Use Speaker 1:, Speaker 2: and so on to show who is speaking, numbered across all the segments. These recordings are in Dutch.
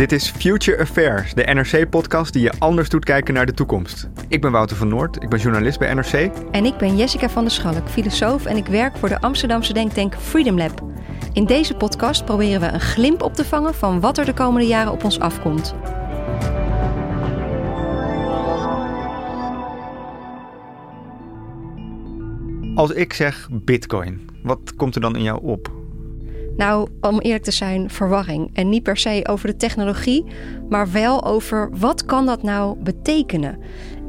Speaker 1: Dit is Future Affairs, de NRC-podcast die je anders doet kijken naar de toekomst. Ik ben Wouter van Noord, ik ben journalist bij NRC.
Speaker 2: En ik ben Jessica van der Schalk, filosoof en ik werk voor de Amsterdamse denktank Freedom Lab. In deze podcast proberen we een glimp op te vangen van wat er de komende jaren op ons afkomt.
Speaker 1: Als ik zeg Bitcoin, wat komt er dan in jou op?
Speaker 2: Nou, om eerlijk te zijn, verwarring. En niet per se over de technologie, maar wel over wat kan dat nou betekenen.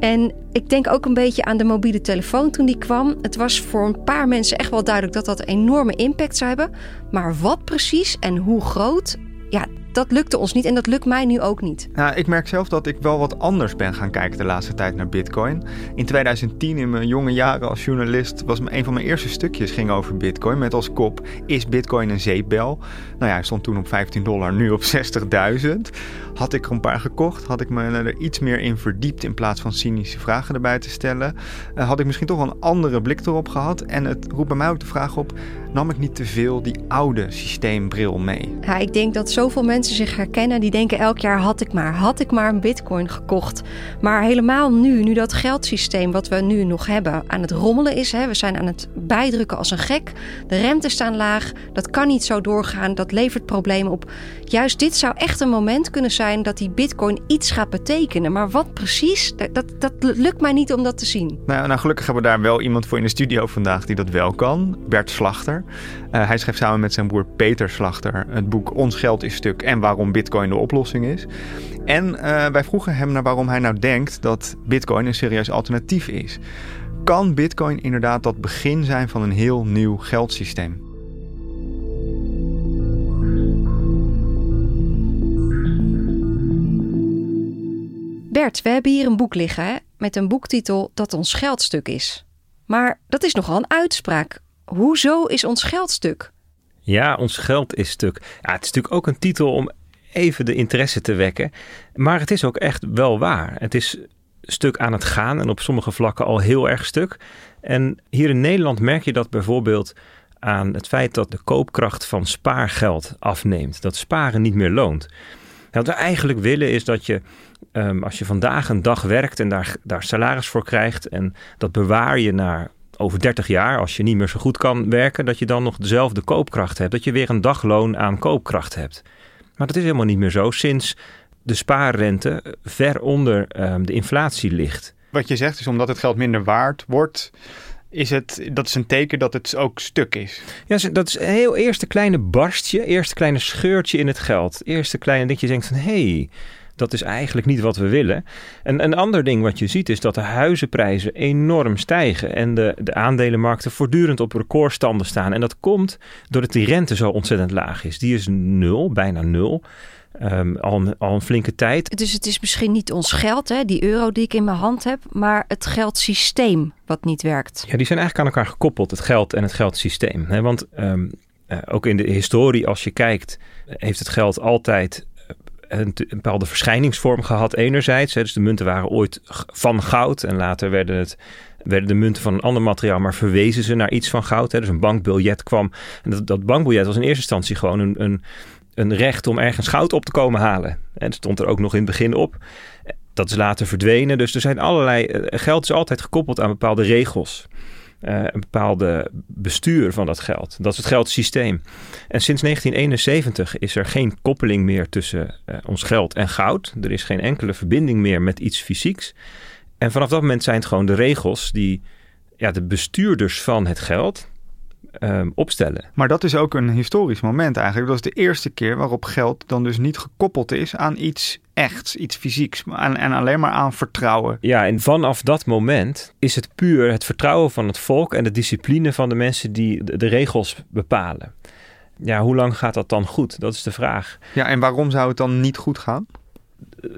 Speaker 2: En ik denk ook een beetje aan de mobiele telefoon toen die kwam. Het was voor een paar mensen echt wel duidelijk dat dat een enorme impact zou hebben. Maar wat precies en hoe groot, ja, dat lukte ons niet en dat lukt mij nu ook niet.
Speaker 1: Nou, ik merk zelf dat ik wel wat anders ben gaan kijken de laatste tijd naar Bitcoin. In 2010, in mijn jonge jaren als journalist, was een van mijn eerste stukjes ging over Bitcoin. Met als kop: Is Bitcoin een zeepbel? Nou ja, hij stond toen op 15 dollar, nu op 60.000. Had ik er een paar gekocht, had ik me er iets meer in verdiept in plaats van cynische vragen erbij te stellen, uh, had ik misschien toch een andere blik erop gehad. En het roept bij mij ook de vraag op: nam ik niet te veel die oude systeembril mee?
Speaker 2: Ja, ik denk dat zoveel mensen zich herkennen. Die denken elk jaar had ik maar, had ik maar een bitcoin gekocht. Maar helemaal nu, nu dat geldsysteem wat we nu nog hebben aan het rommelen is. Hè, we zijn aan het bijdrukken als een gek. De rentes staan laag. Dat kan niet zo doorgaan. Dat levert problemen op. Juist dit zou echt een moment kunnen zijn dat die bitcoin iets gaat betekenen. Maar wat precies, dat, dat lukt mij niet om dat te zien.
Speaker 1: Nou, nou, gelukkig hebben we daar wel iemand voor in de studio vandaag die dat wel kan. Bert Slachter. Uh, hij schreef samen met zijn broer Peter Slachter het boek Ons Geld is Stuk en waarom Bitcoin de oplossing is. En uh, wij vroegen hem naar waarom hij nou denkt dat Bitcoin een serieus alternatief is. Kan Bitcoin inderdaad dat begin zijn van een heel nieuw geldsysteem?
Speaker 2: Bert, we hebben hier een boek liggen met een boektitel dat ons geldstuk is. Maar dat is nogal een uitspraak. Hoezo is ons geldstuk?
Speaker 3: Ja, ons geld is stuk. Ja, het is natuurlijk ook een titel om even de interesse te wekken. Maar het is ook echt wel waar. Het is stuk aan het gaan en op sommige vlakken al heel erg stuk. En hier in Nederland merk je dat bijvoorbeeld aan het feit dat de koopkracht van spaargeld afneemt. Dat sparen niet meer loont. Wat we eigenlijk willen is dat je, um, als je vandaag een dag werkt en daar, daar salaris voor krijgt en dat bewaar je naar over 30 jaar, als je niet meer zo goed kan werken, dat je dan nog dezelfde koopkracht hebt. Dat je weer een dagloon aan koopkracht hebt. Maar dat is helemaal niet meer zo sinds de spaarrente ver onder um, de inflatie ligt.
Speaker 1: Wat je zegt is omdat het geld minder waard wordt, is het, dat is een teken dat het ook stuk is.
Speaker 3: Ja, dat is een heel eerste kleine barstje, eerste kleine scheurtje in het geld. Eerste kleine dat je denkt van hé, hey, dat is eigenlijk niet wat we willen. En een ander ding wat je ziet is dat de huizenprijzen enorm stijgen en de, de aandelenmarkten voortdurend op recordstanden staan. En dat komt doordat die rente zo ontzettend laag is. Die is nul, bijna nul. Um, al, al, een flinke tijd.
Speaker 2: Dus het is misschien niet ons geld, hè, die euro die ik in mijn hand heb, maar het geldsysteem wat niet werkt.
Speaker 3: Ja, die zijn eigenlijk aan elkaar gekoppeld, het geld en het geldsysteem. Hè? Want um, uh, ook in de historie, als je kijkt, heeft het geld altijd een, bepaalde verschijningsvorm gehad enerzijds. Hè, dus de munten waren ooit van goud en later werden het werden de munten van een ander materiaal, maar verwezen ze naar iets van goud. Hè. Dus een bankbiljet kwam. En dat, dat bankbiljet was in eerste instantie gewoon een, een, een recht om ergens goud op te komen halen. En stond er ook nog in het begin op. Dat is later verdwenen. Dus er zijn allerlei. Eh, geld is altijd gekoppeld aan bepaalde regels. Uh, een bepaalde bestuur van dat geld. Dat is het geldsysteem. En sinds 1971 is er geen koppeling meer tussen uh, ons geld en goud. Er is geen enkele verbinding meer met iets fysieks. En vanaf dat moment zijn het gewoon de regels die ja, de bestuurders van het geld um, opstellen.
Speaker 1: Maar dat is ook een historisch moment eigenlijk. Dat is de eerste keer waarop geld dan dus niet gekoppeld is aan iets echts, iets fysieks. En, en alleen maar aan vertrouwen.
Speaker 3: Ja, en vanaf dat moment is het puur het vertrouwen van het volk en de discipline van de mensen die de, de regels bepalen. Ja, hoe lang gaat dat dan goed? Dat is de vraag.
Speaker 1: Ja, en waarom zou het dan niet goed gaan?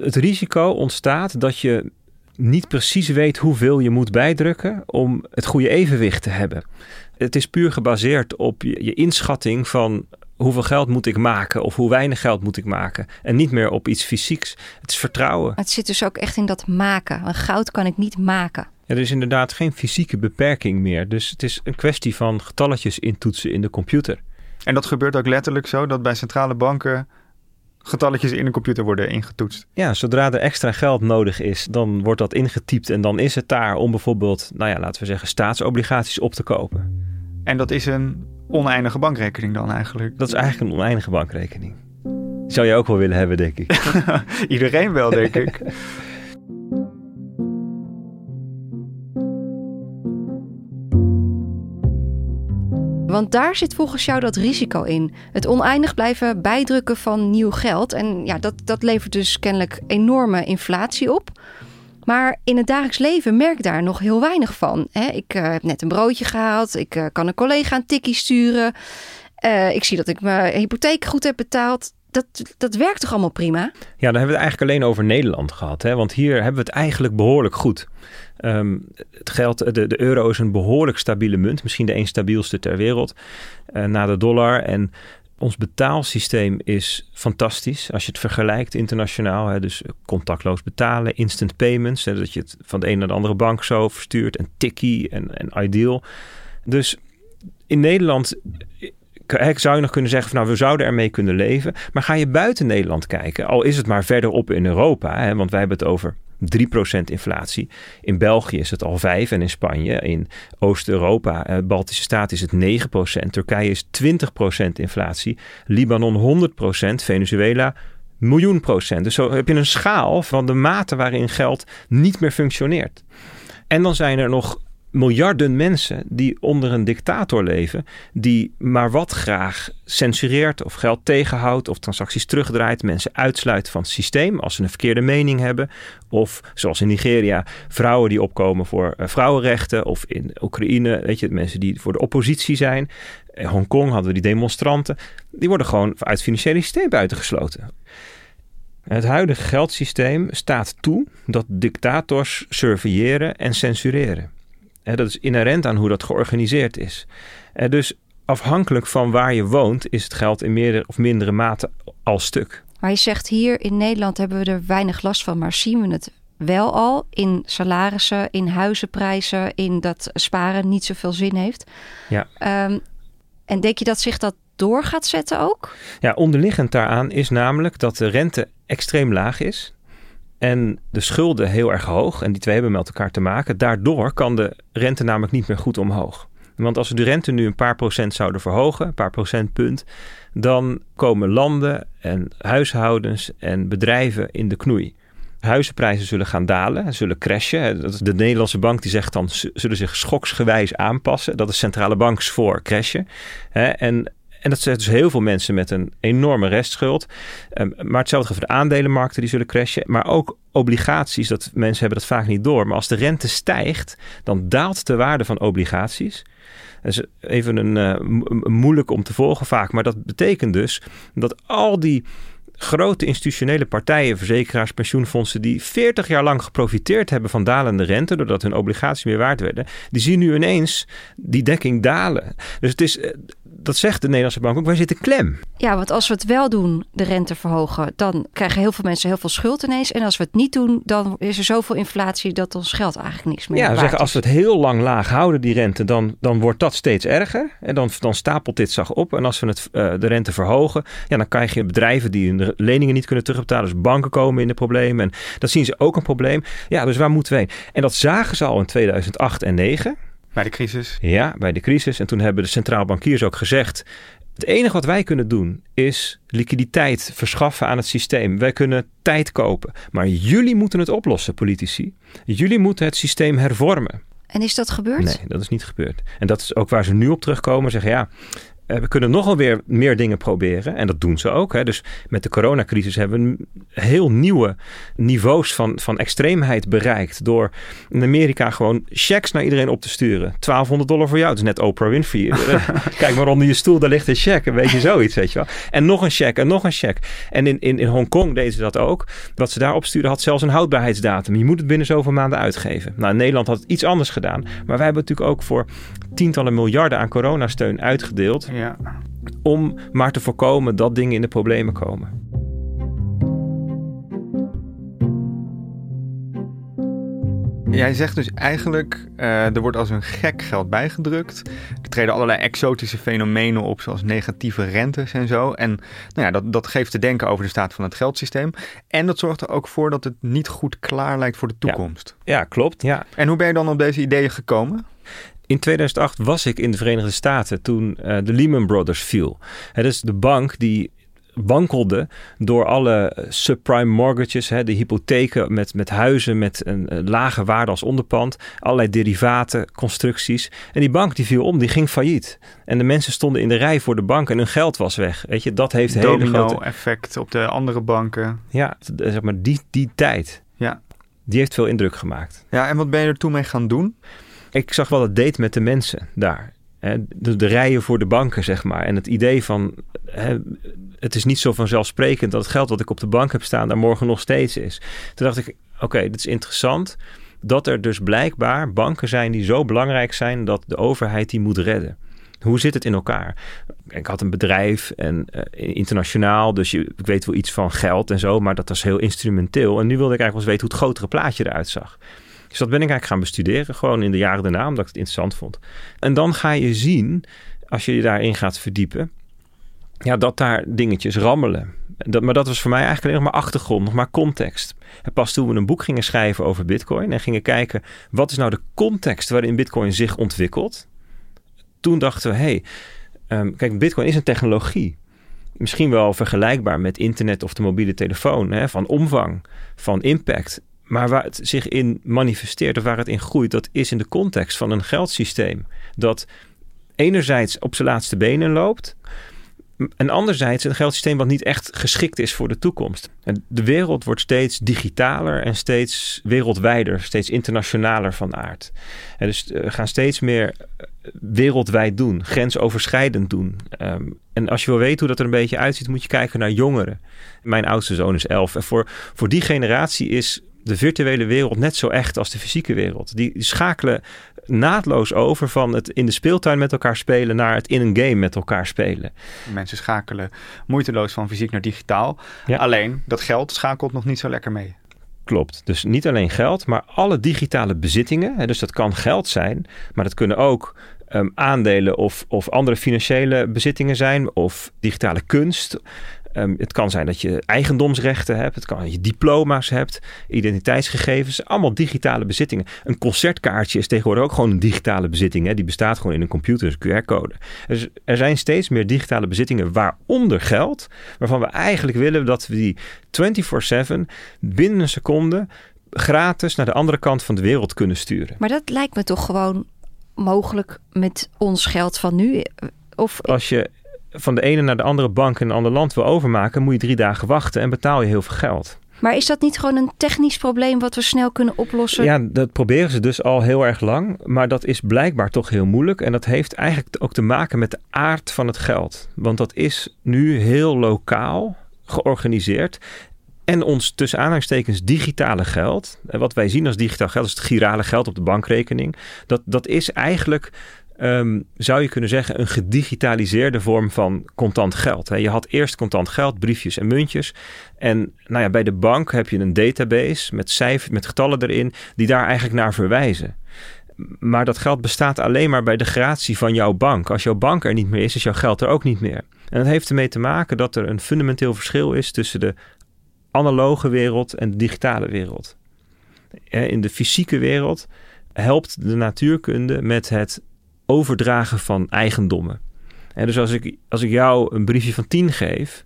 Speaker 3: Het risico ontstaat dat je niet precies weet hoeveel je moet bijdrukken om het goede evenwicht te hebben. Het is puur gebaseerd op je, je inschatting van hoeveel geld moet ik maken of hoe weinig geld moet ik maken. En niet meer op iets fysieks. Het is vertrouwen.
Speaker 2: Het zit dus ook echt in dat maken. Want goud kan ik niet maken.
Speaker 3: Ja, er is inderdaad geen fysieke beperking meer. Dus het is een kwestie van getalletjes intoetsen in de computer.
Speaker 1: En dat gebeurt ook letterlijk zo dat bij centrale banken getalletjes in een computer worden ingetoetst.
Speaker 3: Ja, zodra er extra geld nodig is, dan wordt dat ingetypt en dan is het daar om bijvoorbeeld, nou ja, laten we zeggen, staatsobligaties op te kopen.
Speaker 1: En dat is een oneindige bankrekening dan eigenlijk?
Speaker 3: Dat is eigenlijk een oneindige bankrekening. zou je ook wel willen hebben, denk ik.
Speaker 1: Iedereen wel, denk ik.
Speaker 2: Want daar zit volgens jou dat risico in. Het oneindig blijven bijdrukken van nieuw geld. En ja, dat, dat levert dus kennelijk enorme inflatie op. Maar in het dagelijks leven merk ik daar nog heel weinig van. Ik uh, heb net een broodje gehaald. Ik uh, kan een collega een tikkie sturen. Uh, ik zie dat ik mijn hypotheek goed heb betaald. Dat, dat werkt toch allemaal prima? Ja,
Speaker 3: dan hebben we het eigenlijk alleen over Nederland gehad. Hè? Want hier hebben we het eigenlijk behoorlijk goed. Um, het geld, de, de euro is een behoorlijk stabiele munt. Misschien de een stabielste ter wereld. na de dollar. En ons betaalsysteem is fantastisch als je het vergelijkt internationaal. Hè, dus contactloos betalen, instant payments. Hè, dat je het van de een naar de andere bank zo verstuurt. En Tikkie en, en Ideal. Dus in Nederland zou je nog kunnen zeggen van nou we zouden ermee kunnen leven. Maar ga je buiten Nederland kijken, al is het maar verderop in Europa. Hè, want wij hebben het over 3% inflatie. In België is het al 5 en in Spanje, in Oost-Europa, eh, Baltische Staten is het 9%. Turkije is 20% inflatie. Libanon 100%, Venezuela miljoen procent. Dus zo heb je een schaal van de mate waarin geld niet meer functioneert. En dan zijn er nog miljarden mensen die onder een dictator leven, die maar wat graag censureert of geld tegenhoudt of transacties terugdraait, mensen uitsluit van het systeem als ze een verkeerde mening hebben. Of zoals in Nigeria, vrouwen die opkomen voor uh, vrouwenrechten. Of in Oekraïne, weet je, mensen die voor de oppositie zijn. In Hongkong hadden we die demonstranten. Die worden gewoon uit het financiële systeem buitengesloten. Het huidige geldsysteem staat toe dat dictators surveilleren en censureren dat is inherent aan hoe dat georganiseerd is. dus afhankelijk van waar je woont, is het geld in meerdere of mindere mate al stuk.
Speaker 2: Maar je zegt hier in Nederland hebben we er weinig last van, maar zien we het wel al in salarissen, in huizenprijzen, in dat sparen niet zoveel zin heeft.
Speaker 3: Ja.
Speaker 2: Um, en denk je dat zich dat door gaat zetten ook?
Speaker 3: Ja, onderliggend daaraan is namelijk dat de rente extreem laag is en de schulden heel erg hoog. En die twee hebben met elkaar te maken. Daardoor kan de rente namelijk niet meer goed omhoog. Want als we de rente nu een paar procent zouden verhogen, een paar procentpunt, dan komen landen en huishoudens en bedrijven in de knoei. Huizenprijzen zullen gaan dalen, zullen crashen. De Nederlandse bank die zegt dan zullen zich schoksgewijs aanpassen. Dat is centrale banks voor crashen. En en dat zegt dus heel veel mensen met een enorme restschuld. Um, maar hetzelfde voor de aandelenmarkten, die zullen crashen. Maar ook obligaties, dat mensen hebben dat vaak niet door. Maar als de rente stijgt, dan daalt de waarde van obligaties. Dat is even een, uh, moeilijk om te volgen vaak. Maar dat betekent dus dat al die grote institutionele partijen, verzekeraars, pensioenfondsen, die 40 jaar lang geprofiteerd hebben van dalende rente, doordat hun obligaties meer waard werden, die zien nu ineens die dekking dalen. Dus het is, eh, dat zegt de Nederlandse bank ook, wij zitten klem.
Speaker 2: Ja, want als we het wel doen, de rente verhogen, dan krijgen heel veel mensen heel veel schuld ineens. En als we het niet doen, dan is er zoveel inflatie dat ons geld eigenlijk niks meer
Speaker 3: ja, zeggen, als we het heel lang laag houden, die rente, dan, dan wordt dat steeds erger. En dan, dan stapelt dit zag op. En als we het, uh, de rente verhogen, ja, dan krijg je bedrijven die hun leningen niet kunnen terugbetalen. Dus banken komen in de problemen. En dat zien ze ook een probleem. Ja, dus waar moeten we heen? En dat zagen ze al in 2008 en 2009.
Speaker 1: Bij de crisis.
Speaker 3: Ja, bij de crisis. En toen hebben de centraal bankiers ook gezegd... Het enige wat wij kunnen doen is liquiditeit verschaffen aan het systeem. Wij kunnen tijd kopen. Maar jullie moeten het oplossen, politici. Jullie moeten het systeem hervormen.
Speaker 2: En is dat gebeurd?
Speaker 3: Nee, dat is niet gebeurd. En dat is ook waar ze nu op terugkomen. Zeggen ja, we kunnen nogal weer meer dingen proberen. En dat doen ze ook. Hè. Dus met de coronacrisis hebben we heel nieuwe niveaus van, van extreemheid bereikt. Door in Amerika gewoon checks naar iedereen op te sturen. 1200 dollar voor jou. Dat is net Oprah Winfrey. Kijk maar onder je stoel, daar ligt een check. Een beetje zoiets, weet je wel. En nog een check en nog een check. En in, in, in Hongkong deden ze dat ook. Wat ze daar opstuurden had zelfs een houdbaarheidsdatum. Je moet het binnen zoveel maanden uitgeven. Nou, in Nederland had het iets anders gedaan. Maar wij hebben natuurlijk ook voor tientallen miljarden aan coronasteun uitgedeeld.
Speaker 1: Ja.
Speaker 3: Om maar te voorkomen dat dingen in de problemen komen.
Speaker 1: Jij zegt dus eigenlijk, uh, er wordt als een gek geld bijgedrukt. Er treden allerlei exotische fenomenen op, zoals negatieve rentes en zo. En nou ja, dat, dat geeft te denken over de staat van het geldsysteem. En dat zorgt er ook voor dat het niet goed klaar lijkt voor de toekomst.
Speaker 3: Ja, ja klopt. Ja.
Speaker 1: En hoe ben je dan op deze ideeën gekomen?
Speaker 3: In 2008 was ik in de Verenigde Staten toen uh, de Lehman Brothers viel. Het is de bank die wankelde door alle subprime mortgages, hè, de hypotheken met, met huizen met een, een lage waarde als onderpand, allerlei derivaten, constructies. En die bank die viel om, die ging failliet. En de mensen stonden in de rij voor de bank en hun geld was weg. Weet je, dat heeft een hele grote...
Speaker 1: effect op de andere banken.
Speaker 3: Ja, zeg maar die, die tijd.
Speaker 1: Ja.
Speaker 3: Die heeft veel indruk gemaakt.
Speaker 1: Ja, en wat ben je er toen mee gaan doen?
Speaker 3: Ik zag wat het deed met de mensen daar. De, de, rijen voor de banken, zeg maar. En het idee van, hè, het is niet zo vanzelfsprekend dat het geld dat ik op de bank heb staan daar morgen nog steeds is. Toen dacht ik, oké, dit is interessant. Dat er dus blijkbaar banken zijn die zo belangrijk zijn dat de overheid die moet redden. Hoe zit het in elkaar? Ik had een bedrijf en uh, internationaal, dus je, ik weet wel iets van geld en zo, maar dat was heel instrumenteel. En nu wilde ik eigenlijk wel eens weten hoe het grotere plaatje eruit zag. Dus dat ben ik eigenlijk gaan bestuderen, gewoon in de jaren daarna, omdat ik het interessant vond. En dan ga je zien, als je je daarin gaat verdiepen, ja, dat daar dingetjes rammelen. Dat, maar dat was voor mij eigenlijk alleen nog maar achtergrond, nog maar context. En pas toen we een boek gingen schrijven over Bitcoin en gingen kijken wat is nou de context waarin Bitcoin zich ontwikkelt, toen dachten we: hey, um, kijk, Bitcoin is een technologie. Misschien wel vergelijkbaar met internet of de mobiele telefoon, hè, van omvang, van impact. Maar waar het zich in manifesteert of waar het in groeit, dat is in de context van een geldsysteem. Dat enerzijds op zijn laatste benen loopt. En anderzijds een geldsysteem wat niet echt geschikt is voor de toekomst. De wereld wordt steeds digitaler en steeds wereldwijder, steeds internationaler van aard. En dus we gaan steeds meer eh, wereldwijd doen, grensoverschrijdend doen. Ehm, en als je wil weten hoe dat er een beetje uitziet, moet je kijken naar jongeren. Mijn oudste zoon is elf. En voor, voor die generatie is de virtuele wereld net zo echt als de fysieke wereld. Die, schakelen naadloos over van het in de speeltuin met elkaar spelen naar het in een game met elkaar spelen.
Speaker 1: Mensen schakelen moeiteloos van fysiek naar digitaal. Alleen dat geld schakelt nog niet zo lekker mee.
Speaker 3: Klopt. Dus niet alleen geld, maar alle digitale bezittingen. Dus dat kan geld zijn, maar dat kunnen ook um, aandelen of, of andere financiële bezittingen zijn, of digitale kunst. Um, het kan zijn dat je eigendomsrechten hebt. Het kan dat je diploma's hebt, identiteitsgegevens. Allemaal digitale bezittingen. Een concertkaartje is tegenwoordig ook gewoon een digitale bezitting. Hè? Die bestaat gewoon in een computer, een QR-code. Dus er zijn steeds meer digitale bezittingen, waaronder geld. Waarvan we eigenlijk willen dat we die 24-7 binnen een seconde gratis naar de andere kant van de wereld kunnen sturen.
Speaker 2: Maar dat lijkt me toch gewoon mogelijk met ons geld van nu. Of...
Speaker 3: Als je van de ene naar de andere bank in een ander land wil overmaken, moet je drie dagen wachten en betaal je heel veel geld.
Speaker 2: Maar is dat niet gewoon een technisch probleem wat we snel kunnen oplossen?
Speaker 3: Ja, dat proberen ze dus al heel erg lang. Maar dat is blijkbaar toch heel moeilijk. En dat heeft eigenlijk ook te maken met de aard van het geld. Want dat is nu heel lokaal georganiseerd. En ons tussen aanhalingstekens digitale geld. En wat wij zien als digitaal geld, is het girale geld op de bankrekening. Dat, dat is eigenlijk Ehm, zou je kunnen zeggen, een gedigitaliseerde vorm van contant geld. Je had eerst contant geld, briefjes en muntjes. En nou ja, bij de bank heb je een database met cijfers, met getallen erin, die daar eigenlijk naar verwijzen. Maar dat geld bestaat alleen maar bij de gratie van jouw bank. Als jouw bank er niet meer is, is jouw geld er ook niet meer. En dat heeft ermee te maken dat er een fundamenteel verschil is tussen de analoge wereld en de digitale wereld. In de fysieke wereld helpt de natuurkunde met het overdragen van eigendommen. En dus als ik, als ik jou een briefje van 10 geef,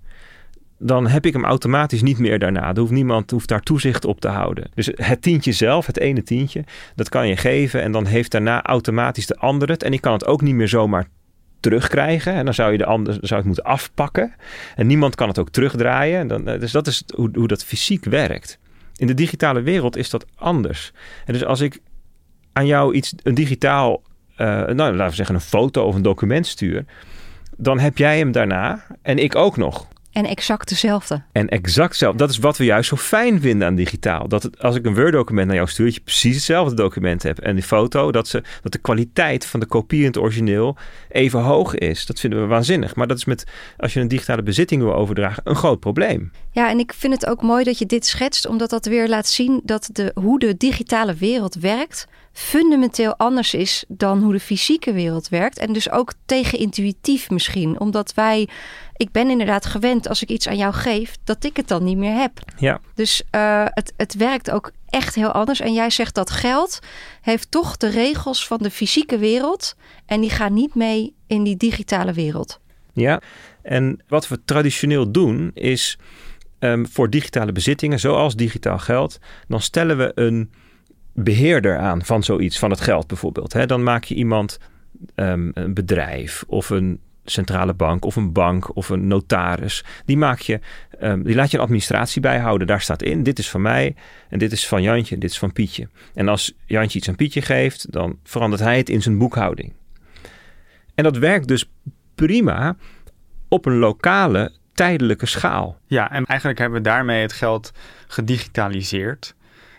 Speaker 3: dan heb ik hem automatisch niet meer daarna. Er hoeft niemand hoeft daar toezicht op te houden. Dus het tientje zelf, het ene tientje, dat kan je geven en dan heeft daarna automatisch de ander het. En ik kan het ook niet meer zomaar terugkrijgen. En dan zou je de ander zou het moeten afpakken. En niemand kan het ook terugdraaien. En dan, dus dat is hoe, hoe dat fysiek werkt. In de digitale wereld is dat anders. En dus als ik aan jou iets, een digitaal, nou laten we zeggen een foto of een document stuur, dan heb jij hem daarna en ik ook nog.
Speaker 2: En exact dezelfde.
Speaker 3: En exact hetzelfde. Dat is wat we juist zo fijn vinden aan digitaal. Dat het, als ik een Word-document naar jou stuur, dat je precies hetzelfde document hebt. En die foto, dat, ze, dat de kwaliteit van de kopie in het origineel even hoog is. Dat vinden we waanzinnig. Maar dat is met, als je een digitale bezitting wil overdragen, een groot probleem.
Speaker 2: Ja, en ik vind het ook mooi dat je dit schetst, omdat dat weer laat zien dat de, hoe de digitale wereld werkt fundamenteel anders is dan hoe de fysieke wereld werkt. En dus ook tegenintuïtief misschien. Omdat wij, ik ben inderdaad gewend als ik iets aan jou geef, dat ik het dan niet meer heb.
Speaker 3: Ja.
Speaker 2: Dus uh, het, het werkt ook echt heel anders. En jij zegt dat geld heeft toch de regels van de fysieke wereld. En die gaan niet mee in die digitale wereld.
Speaker 3: Ja, en wat we traditioneel doen is um, voor digitale bezittingen, zoals digitaal geld, dan stellen we een beheerder aan van zoiets, van het geld bijvoorbeeld. Hè? Dan maak je iemand um, een bedrijf of een centrale bank of een bank of een notaris. Die, maak je, um, die laat je een administratie bijhouden. Daar staat in, dit is van mij en dit is van Jantje en dit is van Pietje. En als Jantje iets aan Pietje geeft, dan verandert hij het in zijn boekhouding. En dat werkt dus prima op een lokale, tijdelijke schaal.
Speaker 1: Ja, en eigenlijk hebben we daarmee het geld gedigitaliseerd.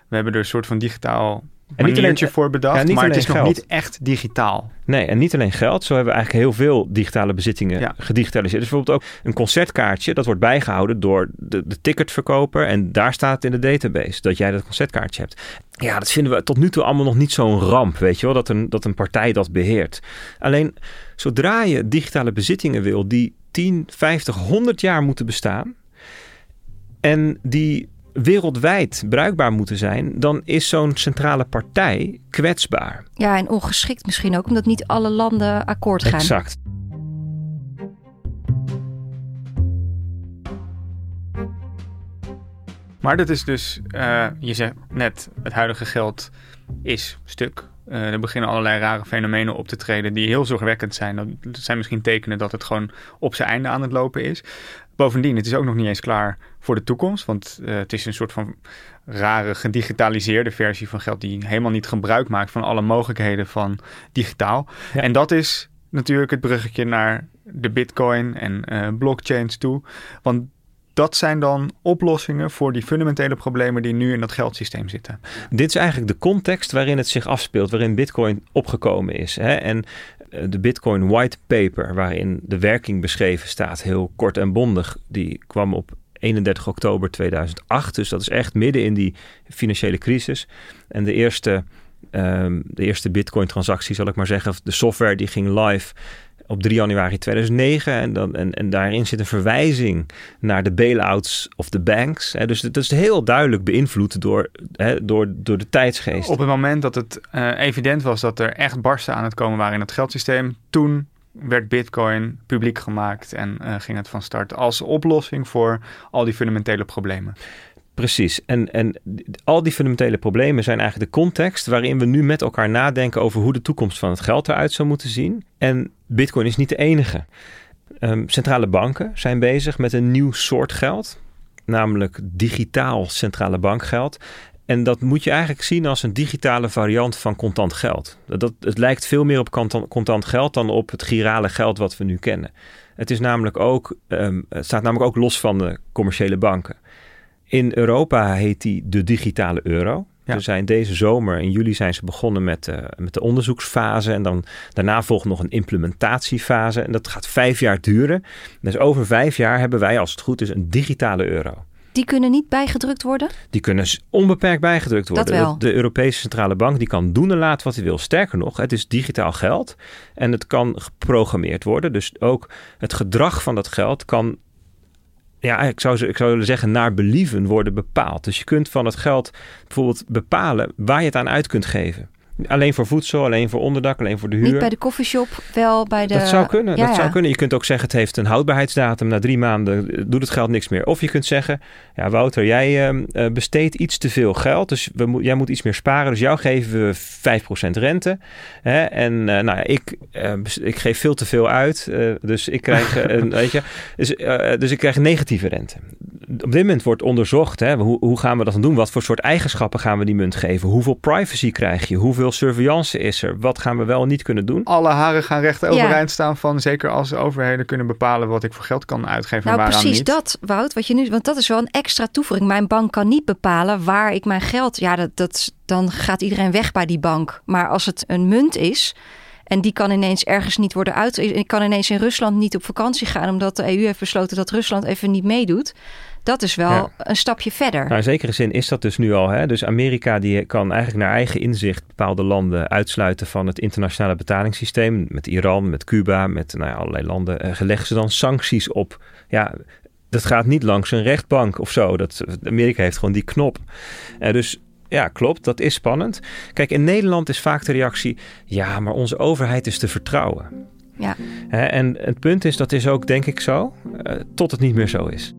Speaker 1: We hebben er een soort van digitaal en niet alleen, voor bedacht, ja, maar het is nog niet echt digitaal.
Speaker 3: Nee, en niet alleen geld. Zo hebben we eigenlijk heel veel digitale bezittingen ja. gedigitaliseerd. Dus bijvoorbeeld ook een concertkaartje. Dat wordt bijgehouden door de, de ticketverkoper. En daar staat in de database dat jij dat concertkaartje hebt. Ja, dat vinden we tot nu toe allemaal nog niet zo'n ramp, weet je wel. Dat een, dat een partij dat beheert. Alleen, zodra je digitale bezittingen wil die 10, 50, 100 jaar moeten bestaan... en die wereldwijd bruikbaar moeten zijn, dan is zo'n centrale partij kwetsbaar.
Speaker 2: Ja, en ongeschikt misschien ook, omdat niet alle landen akkoord gaan.
Speaker 3: Exact.
Speaker 1: Maar dat is dus, uh, je zegt net, het huidige geld is stuk. Uh, er beginnen allerlei rare fenomenen op te treden die heel zorgwekkend zijn. Dat zijn misschien tekenen dat het gewoon op zijn einde aan het lopen is. Bovendien, het is ook nog niet eens klaar voor de toekomst. Want uh, het is een soort van rare gedigitaliseerde versie van geld die helemaal niet gebruik maakt van alle mogelijkheden van digitaal. Ja. En dat is natuurlijk het bruggetje naar de bitcoin en uh, blockchains toe. Want dat zijn dan oplossingen voor die fundamentele problemen die nu in dat geldsysteem zitten.
Speaker 3: Dit is eigenlijk de context waarin het zich afspeelt, waarin Bitcoin opgekomen is. Hè? En eh, de Bitcoin White Paper, waarin de werking beschreven staat, heel kort en bondig, die kwam op 31 oktober 2008. Dus dat is echt midden in die financiële crisis. En de eerste, um, de eerste Bitcoin-transactie, zal ik maar zeggen, de software die ging live op 3 januari 2009. En, dan, en, en daarin zit een verwijzing naar de bailouts of de banks. Hè. Dus dat is heel duidelijk beïnvloed door, hè, door, door de tijdsgeest.
Speaker 1: Op het moment dat het uh, evident was dat er echt barsten aan het komen waren in het geldsysteem, toen werd Bitcoin publiek gemaakt en uh, ging het van start als oplossing voor al die fundamentele problemen.
Speaker 3: Precies. En, en al die fundamentele problemen zijn eigenlijk de context waarin we nu met elkaar nadenken over hoe de toekomst van het geld eruit zou moeten zien. En Bitcoin is niet de enige. Um, centrale banken zijn bezig met een nieuw soort geld, namelijk digitaal centrale bankgeld. En dat moet je eigenlijk zien als een digitale variant van contant geld. Dat, het lijkt veel meer op contant, geld dan op het girale geld wat we nu kennen. Het, is namelijk ook, um, het staat namelijk ook los van de commerciële banken. In Europa heet die de digitale euro. Ja. We zijn deze zomer, in juli zijn ze begonnen met, uh, met de onderzoeksfase. En dan, daarna volgt nog een implementatiefase. En dat gaat vijf jaar duren. Dus over vijf jaar hebben wij, als het goed is, een digitale euro.
Speaker 2: Die kunnen niet bijgedrukt worden?
Speaker 3: Die kunnen onbeperkt bijgedrukt worden.
Speaker 2: Dat wel.
Speaker 3: De Europese Centrale Bank die kan doen en laten wat hij wil. Sterker nog, het is digitaal geld en het kan geprogrammeerd worden. Dus ook het gedrag van dat geld kan ja, ik zou, ik zou willen zeggen, naar believen worden bepaald. Dus je kunt van het geld bijvoorbeeld bepalen waar je het aan uit kunt geven. Alleen voor voedsel, alleen voor onderdak, alleen voor de huur.
Speaker 2: Niet bij de koffieshop, wel bij de...
Speaker 3: Dat zou kunnen.
Speaker 2: Ja,
Speaker 3: dat zou kunnen. Je kunt ook zeggen, het heeft een houdbaarheidsdatum. Na drie maanden eh, doet het geld niks meer. Of je kunt zeggen, ja Wouter, jij eh, besteedt iets te veel geld. Dus we jij moet iets meer sparen. Dus jou geven we 5% rente. Hè? En eh, nou ja, ik, ik geef veel te veel uit. dus ik krijg een, weet je, dus, dus ik krijg negatieve rente. Op dit moment wordt onderzocht, hè, hoe, hoe gaan we dat dan doen? Wat voor soort eigenschappen gaan we die munt geven? Hoeveel privacy krijg je? Hoeveel surveillance is er? Wat gaan we wel en niet kunnen doen?
Speaker 1: Alle haren gaan recht
Speaker 2: Ja.
Speaker 1: overeind staan van... zeker als overheden kunnen bepalen wat ik voor geld kan uitgeven en
Speaker 2: Nou,
Speaker 1: waaraan
Speaker 2: precies
Speaker 1: niet.
Speaker 2: dat, Wout. Wat je nu, want dat is wel een extra toevoeging. Mijn bank kan niet bepalen waar ik mijn geld. Ja, dat, dat, dan gaat iedereen weg bij die bank. Maar als het een munt is. En die kan ineens ergens niet worden uit. Ik kan ineens in Rusland niet op vakantie gaan. Omdat de EU heeft besloten dat Rusland even niet meedoet. Dat is wel
Speaker 3: Ja.
Speaker 2: een stapje verder.
Speaker 3: Nou, in zekere zin is dat dus nu al. Hè? Dus Amerika die kan eigenlijk naar eigen inzicht bepaalde landen uitsluiten van het internationale betalingssysteem. Met Iran, met Cuba, met nou ja, allerlei landen. leggen ze dan sancties op. Ja, dat gaat niet langs een rechtbank of zo. Dat, Amerika heeft gewoon die knop. Eh, dus ja, klopt, dat is spannend. Kijk, in Nederland is vaak de reactie: ja, maar onze overheid is te vertrouwen.
Speaker 2: Ja.
Speaker 3: En het punt is, dat is ook denk ik zo, eh, tot het niet meer zo is.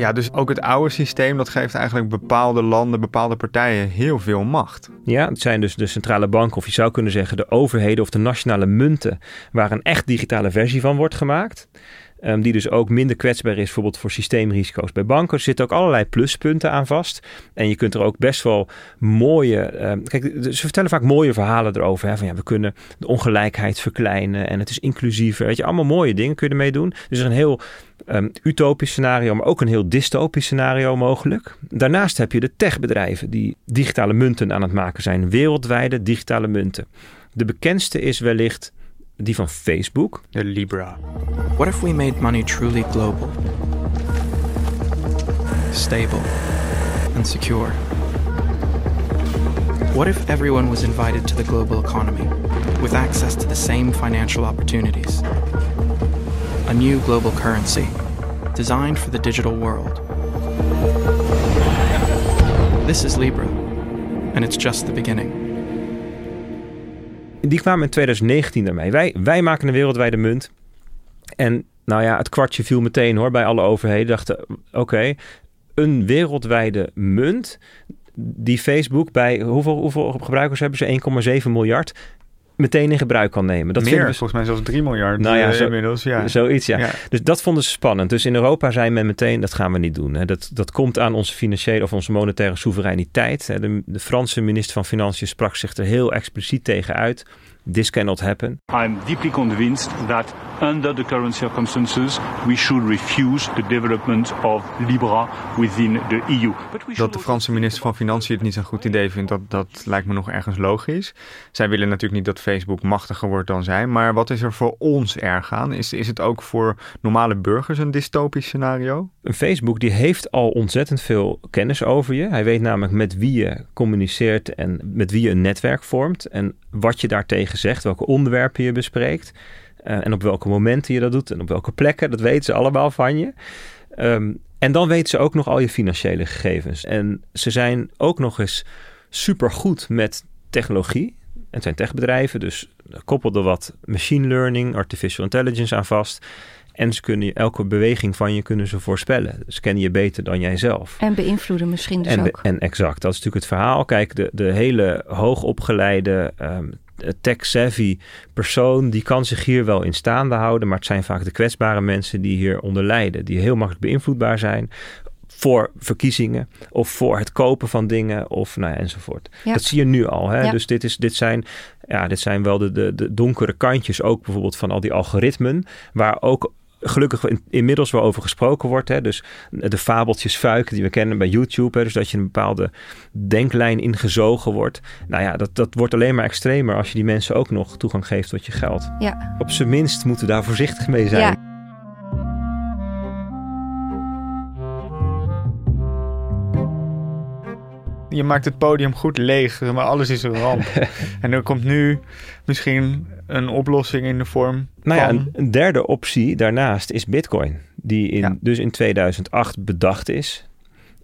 Speaker 1: Ja, dus ook het oude systeem... dat geeft eigenlijk bepaalde landen, bepaalde partijen heel veel macht.
Speaker 3: Ja, het zijn dus de centrale banken, of je zou kunnen zeggen de overheden of de nationale munten, waar een echt digitale versie van wordt gemaakt. Ehm, die dus ook minder kwetsbaar is, bijvoorbeeld voor systeemrisico's bij banken. Er zitten ook allerlei pluspunten aan vast. En je kunt er ook best wel mooie. ehm, kijk, ze vertellen vaak mooie verhalen erover. Hè, van ja, we kunnen de ongelijkheid verkleinen en het is inclusiever. Weet je, allemaal mooie dingen kun je ermee doen. Dus er is een heel ehm, utopisch scenario, maar ook een heel dystopisch scenario mogelijk. Daarnaast heb je de techbedrijven die digitale munten aan het maken zijn. Wereldwijde digitale munten. De bekendste is wellicht die van Facebook.
Speaker 1: De Libra.
Speaker 4: What if we made money truly global, stable, and secure? What if everyone was invited to the global economy with access to the same financial opportunities? A new global currency designed for the digital world. This is Libra, and it's just the beginning.
Speaker 3: Die kwamen in 2019 daarmee. Wij, wij maken een wereldwijde munt. En nou ja, het kwartje viel meteen hoor bij alle overheden. Dachten, oké, een wereldwijde munt die Facebook bij hoeveel, hoeveel gebruikers hebben ze? 1,7 miljard meteen in gebruik kan nemen. Dat
Speaker 1: Meer,
Speaker 3: vinden we
Speaker 1: volgens mij zelfs 3 miljard
Speaker 3: Nou ja,
Speaker 1: eh,
Speaker 3: zo-
Speaker 1: inmiddels. Ja.
Speaker 3: Zoiets, ja.
Speaker 1: Ja.
Speaker 3: Dus dat vonden ze spannend. Dus in Europa zei men meteen, dat gaan we niet doen. Hè. Dat, dat komt aan onze financiële of onze monetaire soevereiniteit. Hè. De, de Franse minister van Financiën sprak zich er heel expliciet tegen uit. This cannot happen.
Speaker 5: I'm deeply convinced that under the current circumstances, we should refuse the development of Libra within the EU.
Speaker 1: Dat de Franse minister van Financiën het niet zo'n goed idee vindt, dat, dat lijkt me nog ergens logisch. Zij willen natuurlijk niet dat Facebook machtiger wordt dan zij. Maar wat is er voor ons erg aan? Is, is het ook voor normale burgers een dystopisch scenario?
Speaker 3: Een Facebook die heeft al ontzettend veel kennis over je. Hij weet namelijk met wie je communiceert en met wie je een netwerk vormt. En wat je daartegen zegt, welke onderwerpen je bespreekt. eh, en op welke momenten je dat doet en op welke plekken. Dat weten ze allemaal van je. Ehm, en dan weten ze ook nog al je financiële gegevens. En ze zijn ook nog eens supergoed met technologie. Het zijn techbedrijven, dus koppel er wat machine learning, artificial intelligence aan vast. En ze kunnen je- elke beweging van je kunnen ze voorspellen. Ze kennen je beter dan jijzelf.
Speaker 2: En beïnvloeden misschien dus
Speaker 3: En,
Speaker 2: ook.
Speaker 3: en exact, dat is natuurlijk het verhaal. Kijk, de, de hele hoogopgeleide, ehm tech-savvy persoon, die kan zich hier wel in staande houden. Maar het zijn vaak de kwetsbare mensen die hieronder lijden. Die heel makkelijk beïnvloedbaar zijn voor verkiezingen of voor het kopen van dingen of nou ja, enzovoort.
Speaker 2: Ja.
Speaker 3: Dat zie je nu al. Hè?
Speaker 2: Ja.
Speaker 3: Dus dit, is, dit, zijn, ja, dit zijn wel de, de, de donkere kantjes ook bijvoorbeeld van al die algoritmen, waar ook gelukkig in- inmiddels wel over gesproken wordt. Hè? Dus de fabeltjes fuiken die we kennen bij YouTube. Hè? Dus dat je een bepaalde denklijn ingezogen wordt. Nou ja, dat, dat wordt alleen maar extremer als je die mensen ook nog toegang geeft tot je geld.
Speaker 2: Ja.
Speaker 3: Op zijn minst moeten we daar voorzichtig mee zijn.
Speaker 2: Ja.
Speaker 1: Je maakt het podium goed leeg, maar alles is een ramp. en er komt nu misschien een oplossing in de vorm
Speaker 3: Nou
Speaker 1: van...
Speaker 3: een, een derde optie daarnaast is Bitcoin, die in,
Speaker 1: Ja.
Speaker 3: dus in 2008 bedacht is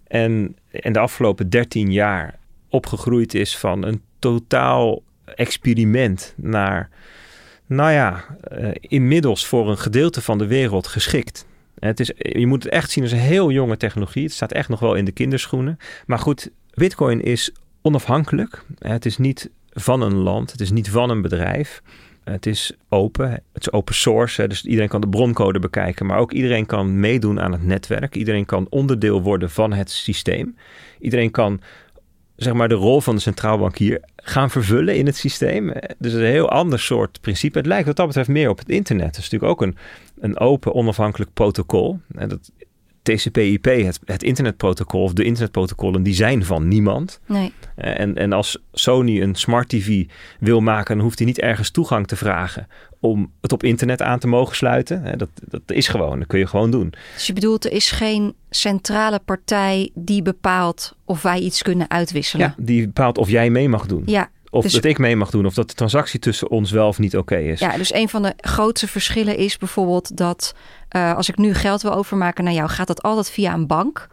Speaker 3: en, en de afgelopen 13 jaar opgegroeid is van een totaal experiment naar, nou ja, eh, inmiddels voor een gedeelte van de wereld geschikt. Het is, je moet het echt zien als een heel jonge technologie. Het staat echt nog wel in de kinderschoenen. Maar goed, Bitcoin is onafhankelijk. Het is niet van een land, het is niet van een bedrijf. Het is open, het is open source, dus iedereen kan de broncode bekijken, maar ook iedereen kan meedoen aan het netwerk. Iedereen kan onderdeel worden van het systeem. Iedereen kan zeg maar de rol van de centraal bankier gaan vervullen in het systeem. Eh, Dus een heel ander soort principe. Het lijkt wat dat betreft meer op het internet. Het is natuurlijk ook een, een open, onafhankelijk protocol. Dat TCP/IP, het, het internetprotocol of de internetprotocollen, die zijn van niemand.
Speaker 2: Nee.
Speaker 3: Eh, En, en als Sony een smart TV wil maken, dan hoeft hij niet ergens toegang te vragen om het op internet aan te mogen sluiten. Dat, dat is gewoon, dat kun je gewoon doen.
Speaker 2: Dus je bedoelt, er is geen centrale partij die bepaalt of wij iets kunnen uitwisselen.
Speaker 3: Ja, die bepaalt of jij mee mag doen.
Speaker 2: Ja,
Speaker 3: Of
Speaker 2: dus-
Speaker 3: dat ik mee mag doen. Of dat de transactie tussen ons wel of niet oké is.
Speaker 2: Ja, dus een van de grootste verschillen is bijvoorbeeld dat eh, als ik nu geld wil overmaken naar jou, gaat dat altijd via een bank.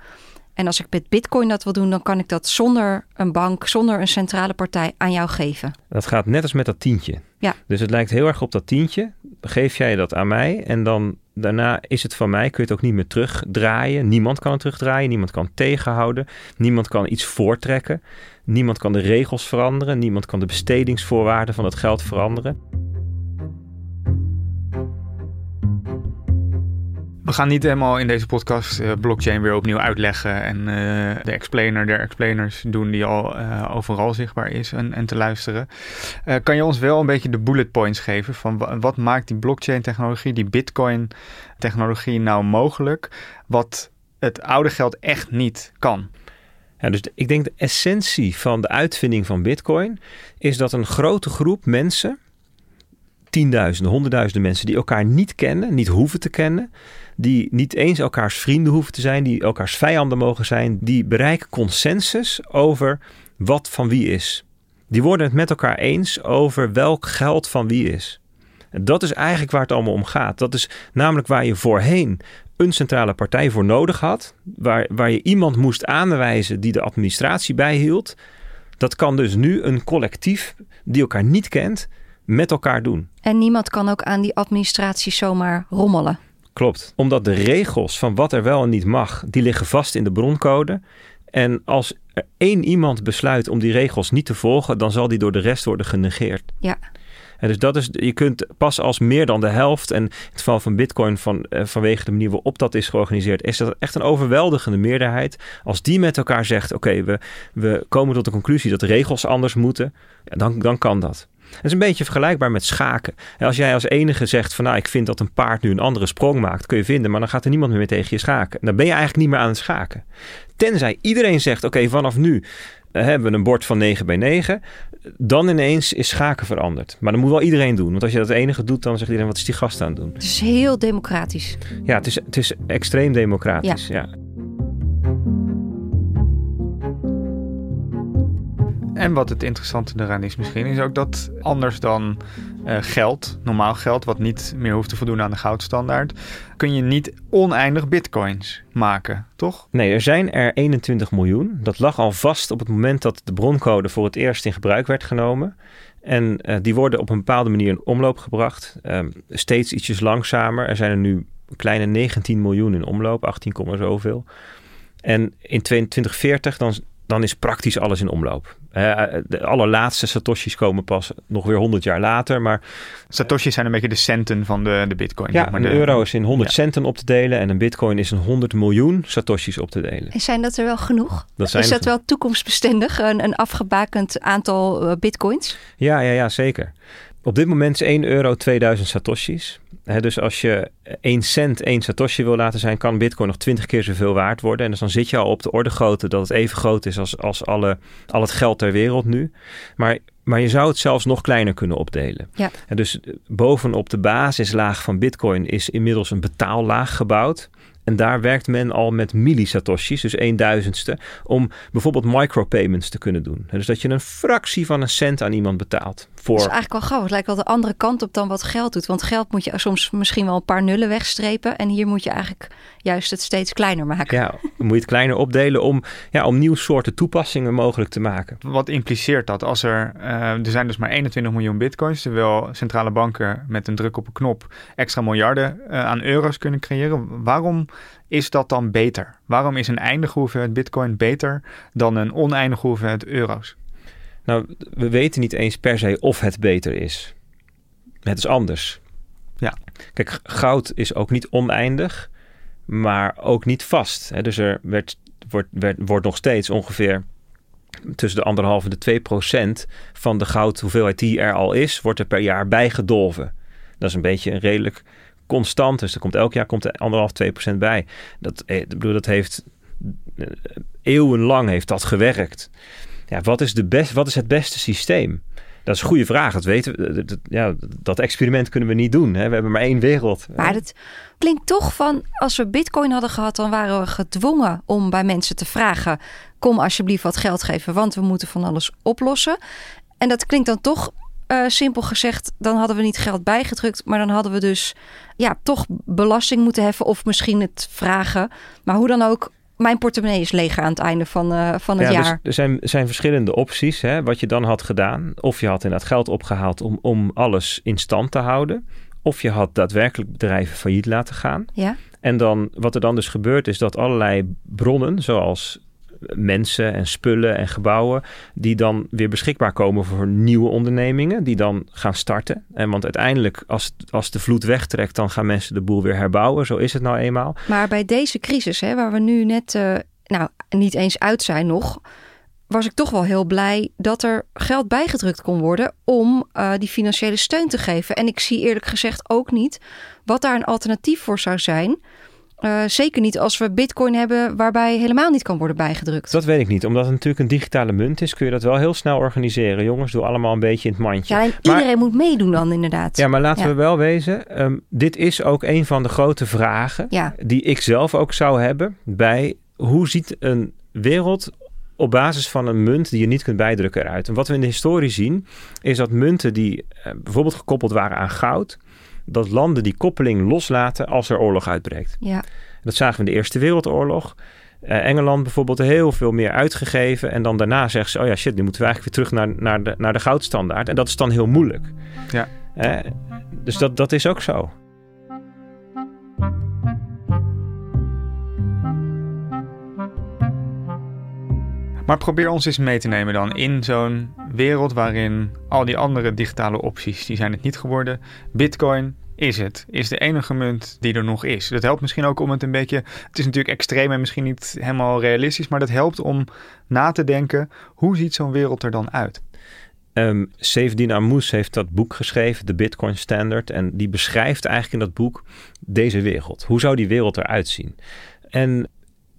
Speaker 2: En als ik met Bitcoin dat wil doen, dan kan ik dat zonder een bank, zonder een centrale partij aan jou geven.
Speaker 3: Dat gaat net als met dat tientje.
Speaker 2: Ja.
Speaker 3: Dus het lijkt heel erg op dat tientje. Geef jij dat aan mij en dan daarna is het van mij. Kun je het ook niet meer terugdraaien. Niemand kan het terugdraaien. Niemand kan tegenhouden. Niemand kan iets voortrekken. Niemand kan de regels veranderen. Niemand kan de bestedingsvoorwaarden van het geld veranderen.
Speaker 1: We gaan niet helemaal in deze podcast eh, blockchain weer opnieuw uitleggen en eh, de explainer der explainers doen die al eh, overal zichtbaar is en, en te luisteren. Kan je ons wel een beetje de bullet points geven van wa- wat maakt die blockchain technologie, die bitcoin technologie nou mogelijk, wat het oude geld echt niet kan?
Speaker 3: Ja, dus ik denk de essentie van de uitvinding van Bitcoin is dat een grote groep mensen, tienduizenden, honderdduizenden mensen die elkaar niet kennen, niet hoeven te kennen, die niet eens elkaars vrienden hoeven te zijn, die elkaars vijanden mogen zijn, die bereiken consensus over wat van wie is. Die worden het met elkaar eens over welk geld van wie is. En dat is eigenlijk waar het allemaal om gaat. Dat is namelijk waar je voorheen een centrale partij voor nodig had, waar, waar je iemand moest aanwijzen die de administratie bijhield. Dat kan dus nu een collectief die elkaar niet kent, met elkaar doen.
Speaker 2: En niemand kan ook aan die administratie zomaar rommelen.
Speaker 3: Klopt. Omdat de regels van wat er wel en niet mag, die liggen vast in de broncode. En als er één iemand besluit om die regels niet te volgen, dan zal die door de rest worden genegeerd.
Speaker 2: Ja.
Speaker 3: En dus dat is, je kunt pas als meer dan de helft, en in het geval van Bitcoin, van, eh, vanwege de manier waarop dat is georganiseerd, is dat echt een overweldigende meerderheid. Als die met elkaar zegt: Oké, we, we komen tot de conclusie dat de regels anders moeten, dan, dan kan dat. Het is een beetje vergelijkbaar met schaken. En Als jij als enige zegt van nou, ik vind dat een paard nu een andere sprong maakt, kun je vinden, maar dan gaat er niemand meer tegen je schaken. Dan ben je eigenlijk niet meer aan het schaken. Tenzij iedereen zegt, oké, vanaf nu eh, hebben we een bord van 9 bij 9, dan ineens is schaken veranderd. Maar dat moet wel iedereen doen. Want als je dat enige doet, dan zegt iedereen, wat is die gast aan het doen?
Speaker 2: Het is heel democratisch.
Speaker 3: Ja, het is, het is extreem democratisch. Ja.
Speaker 1: En wat het interessante eraan is misschien, is ook dat anders dan eh, geld, normaal geld, wat niet meer hoeft te voldoen aan de goudstandaard, kun je niet oneindig bitcoins maken, toch?
Speaker 3: Nee, er zijn er 21 miljoen. Dat lag al vast op het moment dat de broncode voor het eerst in gebruik werd genomen. En eh, die worden op een bepaalde manier in omloop gebracht. Ehm, steeds ietsjes langzamer. Er zijn er nu een kleine 19 miljoen in omloop, 18, komma zoveel. En in 2040 dan, dan is praktisch alles in omloop. Eh, de allerlaatste satoshis komen pas nog weer 100 jaar later. Maar
Speaker 1: Satoshis zijn een beetje de centen van de, de bitcoin.
Speaker 3: ja,
Speaker 1: zeg maar
Speaker 3: een
Speaker 1: de-
Speaker 3: euro is in 100
Speaker 1: Ja.
Speaker 3: centen op te delen. En een bitcoin is een 100 miljoen satoshis op te delen.
Speaker 2: En zijn dat er wel genoeg?
Speaker 3: Dat zijn
Speaker 2: is dat wel toekomstbestendig, een, een afgebakend aantal eh, bitcoins?
Speaker 3: Ja, ja, ja, zeker. Op dit moment is 1 euro 2000 satoshis. Hè, dus als je 1 cent 1 satoshi wil laten zijn, kan bitcoin nog 20 keer zoveel waard worden. En dus dan zit je al op de orde grootte dat het even groot is als, als alle, al het geld ter wereld nu. Maar, maar je zou het zelfs nog kleiner kunnen opdelen.
Speaker 2: Ja.
Speaker 3: En dus bovenop de basislaag van bitcoin is inmiddels een betaallaag gebouwd. En daar werkt men al met millisatoshis, dus 1 duizendste, om bijvoorbeeld micropayments te kunnen doen. Dus dat je een fractie van een cent aan iemand betaalt. voor...
Speaker 2: Dat is eigenlijk wel grappig. Het lijkt wel de andere kant op dan wat geld doet. Want geld moet je soms misschien wel een paar nullen wegstrepen. En hier moet je eigenlijk juist het steeds kleiner maken.
Speaker 3: Ja, moet je het kleiner opdelen om, ja, om nieuw soorten toepassingen mogelijk te maken.
Speaker 1: Wat impliceert dat? Als er, uh, er zijn dus maar 21 miljoen bitcoins, terwijl centrale banken met een druk op een knop extra miljarden uh, aan euro's kunnen creëren. Waarom is dat dan beter? Waarom is een eindige hoeveelheid bitcoin beter dan een oneindige hoeveelheid euro's?
Speaker 3: Nou, we weten niet eens per se of het beter is. Het is anders.
Speaker 1: Ja.
Speaker 3: Kijk, goud is ook niet oneindig, maar ook niet vast. Hè? Dus er werd, wordt, werd, wordt nog steeds ongeveer tussen de anderhalve en de 2 procent van de goudhoeveelheid die er al is, wordt er per jaar bijgedolven. Dat is een beetje een redelijk constant. Dus er komt elk jaar komt er anderhalf, 2 procent bij. Dat, eh, ik bedoel, dat heeft eh, eeuwenlang heeft dat gewerkt. Ja, wat is, de best, wat is het beste systeem? Dat is een goede vraag. Dat weten we. Dat, ja, dat experiment kunnen we niet doen. Hè? We hebben maar één wereld.
Speaker 2: Maar het klinkt toch van als we Bitcoin hadden gehad, dan waren we gedwongen om bij mensen te vragen: kom alsjeblieft wat geld geven, want we moeten van alles oplossen. En dat klinkt dan toch uh, simpel gezegd, dan hadden we niet geld bijgedrukt, maar dan hadden we dus ja, toch belasting moeten heffen of misschien het vragen. Maar hoe dan ook, mijn portemonnee is leeg aan het einde van, uh, van het
Speaker 3: ja,
Speaker 2: jaar.
Speaker 3: Dus er zijn, zijn verschillende opties hè, wat je dan had gedaan. Of je had inderdaad geld opgehaald om, om alles in stand te houden. Of je had daadwerkelijk bedrijven failliet laten gaan.
Speaker 2: Ja.
Speaker 3: En dan, wat er dan dus gebeurt, is dat allerlei bronnen, zoals mensen en spullen en gebouwen die dan weer beschikbaar komen voor nieuwe ondernemingen die dan gaan starten. En want uiteindelijk als, als de vloed wegtrekt, dan gaan mensen de boel weer herbouwen. Zo is het nou eenmaal.
Speaker 2: Maar bij deze crisis, hè, waar we nu net uh, nou, niet eens uit zijn nog, was ik toch wel heel blij dat er geld bijgedrukt kon worden om uh, die financiële steun te geven. En ik zie eerlijk gezegd ook niet wat daar een alternatief voor zou zijn. Uh, zeker niet als we bitcoin hebben waarbij helemaal niet kan worden bijgedrukt.
Speaker 3: Dat weet ik niet. Omdat het natuurlijk een digitale munt is, kun je dat wel heel snel organiseren. Jongens, doe allemaal een beetje in het mandje.
Speaker 2: Ja, en iedereen moet meedoen dan inderdaad.
Speaker 3: Ja, maar laten ja. we wel wezen. Um, dit is ook een van de grote vragen
Speaker 2: ja.
Speaker 3: die ik zelf ook zou hebben bij hoe ziet een wereld op basis van een munt die je niet kunt bijdrukken eruit. En wat we in de historie zien, is dat munten die uh, bijvoorbeeld gekoppeld waren aan goud, dat landen die koppeling loslaten als er oorlog uitbreekt.
Speaker 2: Ja.
Speaker 3: Dat zagen we in de Eerste Wereldoorlog. Uh, Engeland bijvoorbeeld heel veel meer uitgegeven. En dan daarna zeggen ze, oh ja shit, nu moeten we eigenlijk weer terug naar, naar, de, naar de goudstandaard. En dat is dan heel moeilijk.
Speaker 1: Ja.
Speaker 3: Uh, dus dat, dat is ook zo.
Speaker 1: Maar probeer ons eens mee te nemen dan in zo'n wereld waarin al die andere digitale opties, die zijn het niet geworden. Bitcoin is het, is de enige munt die er nog is. Dat helpt misschien ook om het een beetje, het is natuurlijk extreem en misschien niet helemaal realistisch, maar dat helpt om na te denken, hoe ziet zo'n wereld er dan uit?
Speaker 3: Um, Sevdin Amous heeft dat boek geschreven, de Bitcoin Standard. En die beschrijft eigenlijk in dat boek deze wereld. Hoe zou die wereld eruit zien? En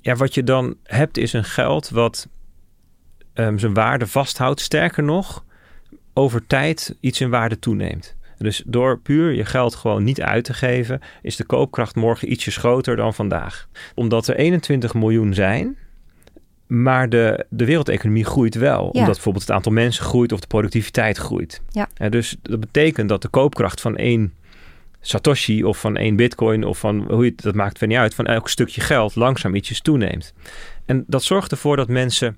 Speaker 3: ja, wat je dan hebt is een geld wat um, zijn waarde vasthoudt. Sterker nog, over tijd iets in waarde toeneemt. Dus door puur je geld gewoon niet uit te geven, is de koopkracht morgen ietsjes groter dan vandaag. Omdat er 21 miljoen zijn, maar de, de wereldeconomie groeit wel. Ja. Omdat bijvoorbeeld het aantal mensen groeit of de productiviteit groeit.
Speaker 2: Ja.
Speaker 3: En dus dat betekent dat de koopkracht van één Satoshi of van één bitcoin of van hoe je het, dat maakt er niet uit, van elk stukje geld langzaam ietsjes toeneemt. En dat zorgt ervoor dat mensen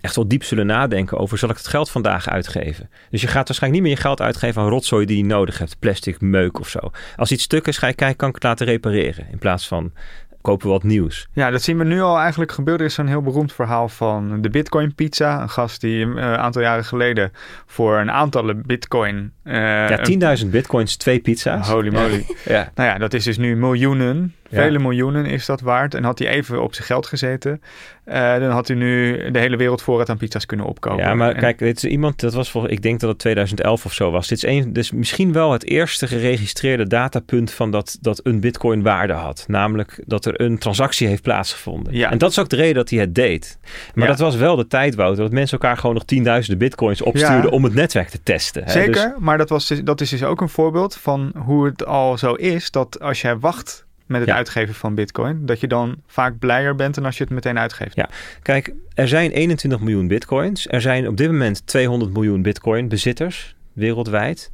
Speaker 3: echt wel diep zullen nadenken over zal ik het geld vandaag uitgeven. Dus je gaat waarschijnlijk niet meer je geld uitgeven aan rotzooi die je nodig hebt, plastic, meuk of zo. Als iets stuk is, ga je kijken, kan ik het laten repareren in plaats van kopen we wat nieuws.
Speaker 1: Ja, dat zien we nu al eigenlijk gebeuren. Er is zo'n heel beroemd verhaal van de Bitcoin Pizza. Een gast die een uh, aantal jaren geleden voor een aantallen Bitcoin... Uh,
Speaker 3: ja, 10.000 Bitcoins, twee pizza's.
Speaker 1: Holy moly.
Speaker 3: ja.
Speaker 1: Nou ja, dat is dus nu miljoenen. Vele miljoenen is dat waard. En had hij even op zijn geld gezeten, uh, dan had hij nu de hele wereld voorraad aan pizza's kunnen opkopen.
Speaker 3: Ja, maar
Speaker 1: en...
Speaker 3: kijk, dit is iemand, dat was voor, ik denk dat het 2011 of zo was. Dit is een, dus misschien wel het eerste geregistreerde datapunt van dat, dat een bitcoin waarde had. Namelijk dat er een transactie heeft plaatsgevonden.
Speaker 1: Ja.
Speaker 3: En dat is ook de reden dat hij het deed. Maar ja. dat was wel de tijd, Wouter, dat mensen elkaar gewoon nog tienduizenden bitcoins opstuurden om het netwerk te testen. Hè?
Speaker 1: Zeker,
Speaker 3: dus...
Speaker 1: maar dat, was, dat is dus ook een voorbeeld van hoe het al zo is dat als jij wacht met het ja. uitgeven van bitcoin. Dat je dan vaak blijer bent dan als je het meteen uitgeeft.
Speaker 3: Ja, kijk, er zijn 21 miljoen bitcoins. Er zijn op dit moment 200 miljoen bitcoin bezitters. wereldwijd.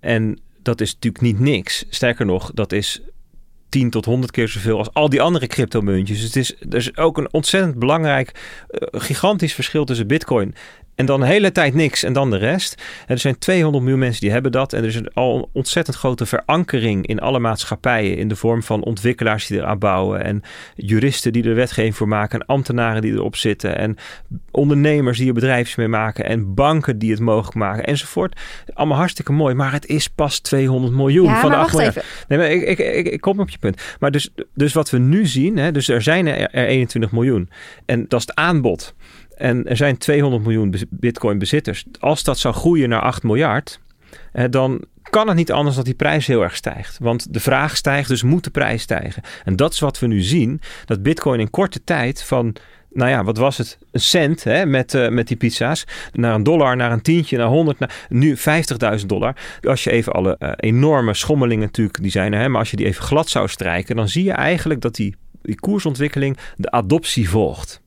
Speaker 3: En dat is natuurlijk niet niks. Sterker nog, dat is 10 tot 100 keer zoveel als al die andere cryptomuntjes. Dus het is, er is ook een ontzettend belangrijk, uh, gigantisch verschil tussen Bitcoin en dan de hele tijd niks en dan de rest. er zijn 200 miljoen mensen die hebben dat. En er is een, al een ontzettend grote verankering in alle maatschappijen. In de vorm van ontwikkelaars die eraan bouwen. En juristen die er wetgeving voor maken. En ambtenaren die erop zitten. En ondernemers die er bedrijfjes mee maken. En banken die het mogelijk maken. Enzovoort. Allemaal hartstikke mooi. Maar het is pas 200 miljoen
Speaker 2: ja,
Speaker 3: van de
Speaker 2: 8
Speaker 3: miljoen. Nee, maar ik, ik, ik, ik, kom op je punt. Maar dus, dus wat we nu zien. Hè, dus er zijn er, er 21 miljoen. En dat is het aanbod. En er zijn 200 miljoen bitcoin bezitters. Als dat zou groeien naar 8 miljard, dan kan het niet anders dat die prijs heel erg stijgt. Want de vraag stijgt, dus moet de prijs stijgen. En dat is wat we nu zien. Dat bitcoin in korte tijd van nou ja, wat was het? Een cent hè, met, uh, met die pizza's. Naar een dollar, naar een tientje, naar 100, naar nu 50.000 dollar. Als je even alle uh, enorme schommelingen natuurlijk, die zijn er, hè, maar als je die even glad zou strijken, dan zie je eigenlijk dat die, die koersontwikkeling de adoptie volgt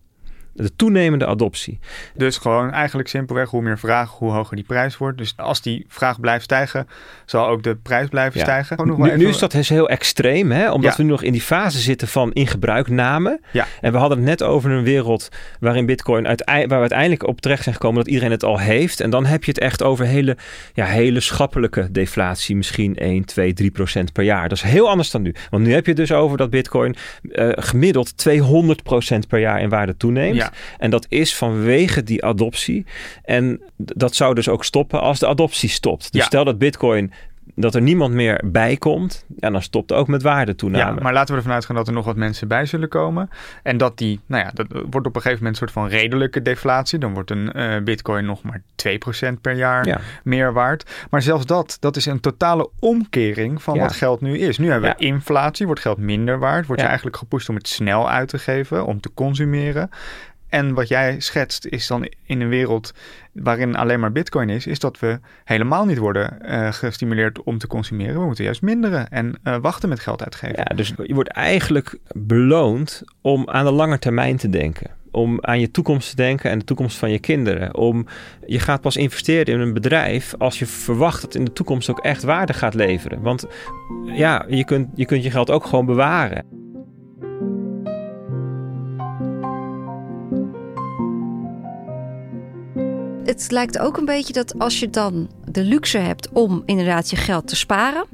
Speaker 3: de toenemende adoptie.
Speaker 1: Dus gewoon eigenlijk simpelweg hoe meer vraag, hoe hoger die prijs wordt. Dus als die vraag blijft stijgen, zal ook de prijs blijven stijgen.
Speaker 3: Nu, even... nu, is dat dus heel extreem, hè? omdat we nu nog in die fase zitten van in gebruikname.
Speaker 1: Ja.
Speaker 3: En we hadden het net over een wereld waarin Bitcoin, waar we uiteindelijk op terecht zijn gekomen dat iedereen het al heeft. En dan heb je het echt over hele, ja, hele schappelijke deflatie, misschien 1, 2, 3 procent per jaar. Dat is heel anders dan nu. Want nu heb je het dus over dat Bitcoin uh, gemiddeld 200 procent per jaar in waarde toeneemt. En dat is vanwege die adoptie. En dat zou dus ook stoppen als de adoptie stopt. Dus stel dat Bitcoin dat er niemand meer bij komt, en dan stopt ook met waardetoename.
Speaker 1: Ja, maar laten we ervan uitgaan dat er nog wat mensen bij zullen komen. En dat die, nou ja, dat wordt op een gegeven moment een soort van redelijke deflatie. Dan wordt een uh, bitcoin nog maar 2% per jaar meer waard. Maar zelfs dat, dat is een totale omkering van wat geld nu is. Nu hebben we inflatie, wordt geld minder waard. Wordt je eigenlijk gepusht om het snel uit te geven, om te consumeren. En wat jij schetst is dan in een wereld waarin alleen maar bitcoin is, is dat we helemaal niet worden uh, gestimuleerd om te consumeren. We moeten juist minderen en uh, wachten met geld uitgeven.
Speaker 3: Ja, dus je wordt eigenlijk beloond om aan de lange termijn te denken. Om aan je toekomst te denken en de toekomst van je kinderen. Om, je gaat pas investeren in een bedrijf als je verwacht dat in de toekomst ook echt waarde gaat leveren. Want ja, je kunt je, kunt je geld ook gewoon bewaren.
Speaker 2: Het lijkt ook een beetje dat als je dan de luxe hebt om inderdaad je geld te sparen,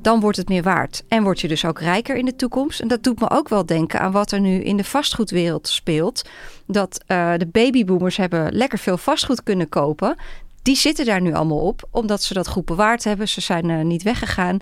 Speaker 2: dan wordt het meer waard. En word je dus ook rijker in de toekomst. En dat doet me ook wel denken aan wat er nu in de vastgoedwereld speelt. Dat uh, de babyboomers hebben lekker veel vastgoed kunnen kopen. Die zitten daar nu allemaal op, omdat ze dat goed bewaard hebben. Ze zijn uh, niet weggegaan.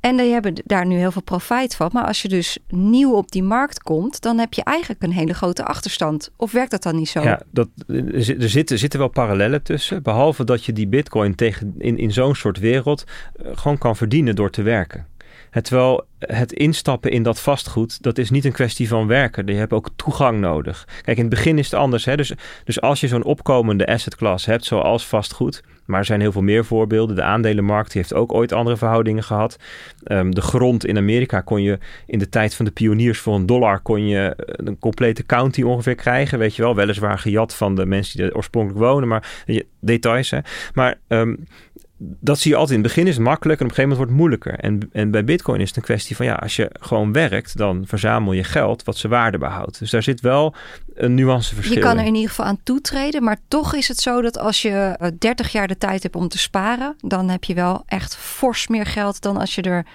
Speaker 2: En die hebben daar nu heel veel profijt van. Maar als je dus nieuw op die markt komt, dan heb je eigenlijk een hele grote achterstand. Of werkt dat dan niet zo?
Speaker 3: Ja, dat, er, zitten, zitten wel parallellen tussen. Behalve dat je die bitcoin tegen, in, in zo'n soort wereld eh, gewoon kan verdienen door te werken. Het, terwijl het instappen in dat vastgoed, dat is niet een kwestie van werken. Je hebt ook toegang nodig. Kijk, in het begin is het anders. Hè? Dus, dus als je zo'n opkomende asset class hebt, zoals vastgoed, maar er zijn heel veel meer voorbeelden. De aandelenmarkt heeft ook ooit andere verhoudingen gehad. Um, de grond in Amerika kon je in de tijd van de pioniers voor een dollar kon je een complete county ongeveer krijgen. Weet je wel, weliswaar gejat van de mensen die er oorspronkelijk wonen, maar details. Hè. Maar um, dat zie je altijd. In het begin is het makkelijk en op een gegeven moment wordt het moeilijker. En, en bij Bitcoin is het een kwestie van ja, als je gewoon werkt, dan verzamel je geld wat zijn waarde behoudt. Dus daar zit wel een nuanceverschil.
Speaker 2: Je kan er in ieder geval aan toetreden, maar toch is het zo dat als je 30 eh, jaar de tijd hebt om te sparen, dan heb je wel echt fors meer geld dan als je er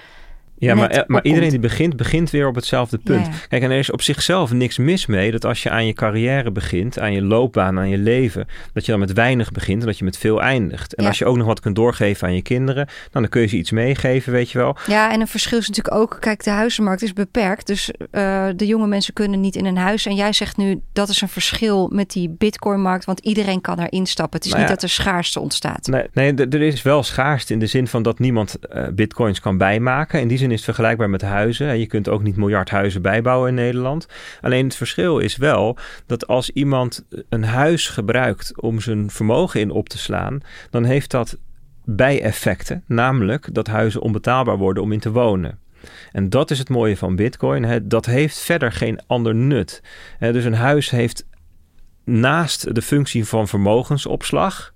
Speaker 3: ja, maar, maar iedereen die begint, begint weer op hetzelfde punt. Kijk, en er is op zichzelf niks mis mee dat als je aan je carrière begint, aan je loopbaan, aan je leven, dat je dan met weinig begint en dat je met veel eindigt. En als je ook nog wat kunt doorgeven aan je kinderen, dan kun je ze iets meegeven, weet je wel.
Speaker 2: Ja, en een verschil is natuurlijk ook, kijk, de huizenmarkt is beperkt. Dus uh, de jonge mensen kunnen niet in een huis. En jij zegt nu, dat is een verschil met die bitcoinmarkt, want iedereen kan erin stappen. Het is nou niet dat er schaarste ontstaat.
Speaker 3: Nee, nee, er is wel schaarste in de zin van dat niemand uh, bitcoins kan bijmaken. In die zin is vergelijkbaar met huizen. En je kunt ook niet miljard huizen bijbouwen in Nederland. Alleen het verschil is wel dat als iemand een huis gebruikt om zijn vermogen in op te slaan, dan heeft dat bijeffecten. Namelijk dat huizen onbetaalbaar worden om in te wonen. En dat is het mooie van Bitcoin. Dat heeft verder geen ander nut. Dus een huis heeft naast de functie van vermogensopslag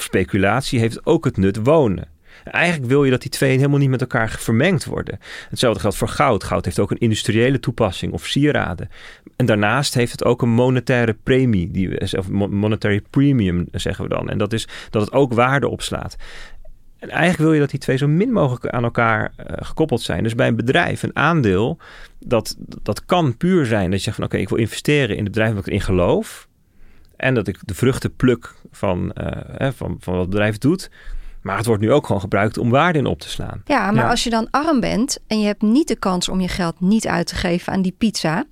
Speaker 3: speculatie heeft ook het nut wonen. Eigenlijk wil je dat die twee helemaal niet met elkaar vermengd worden. Hetzelfde geldt voor goud. Goud heeft ook een industriële toepassing of sieraden. En daarnaast heeft het ook een monetaire premie, die we, of monetary premium zeggen we dan. En dat is dat het ook waarde opslaat. En eigenlijk wil je dat die twee zo min mogelijk aan elkaar uh, gekoppeld zijn. Dus bij een bedrijf, een aandeel, dat, dat kan puur zijn dat je zegt van oké, ik wil investeren in het bedrijf waar ik in geloof. En dat ik de vruchten pluk van, uh, van, van wat het bedrijf doet. Maar het wordt nu ook gewoon gebruikt om waarde in op te slaan.
Speaker 2: Ja, maar als je dan arm bent en je hebt niet de kans om je geld niet uit te geven aan die pizza,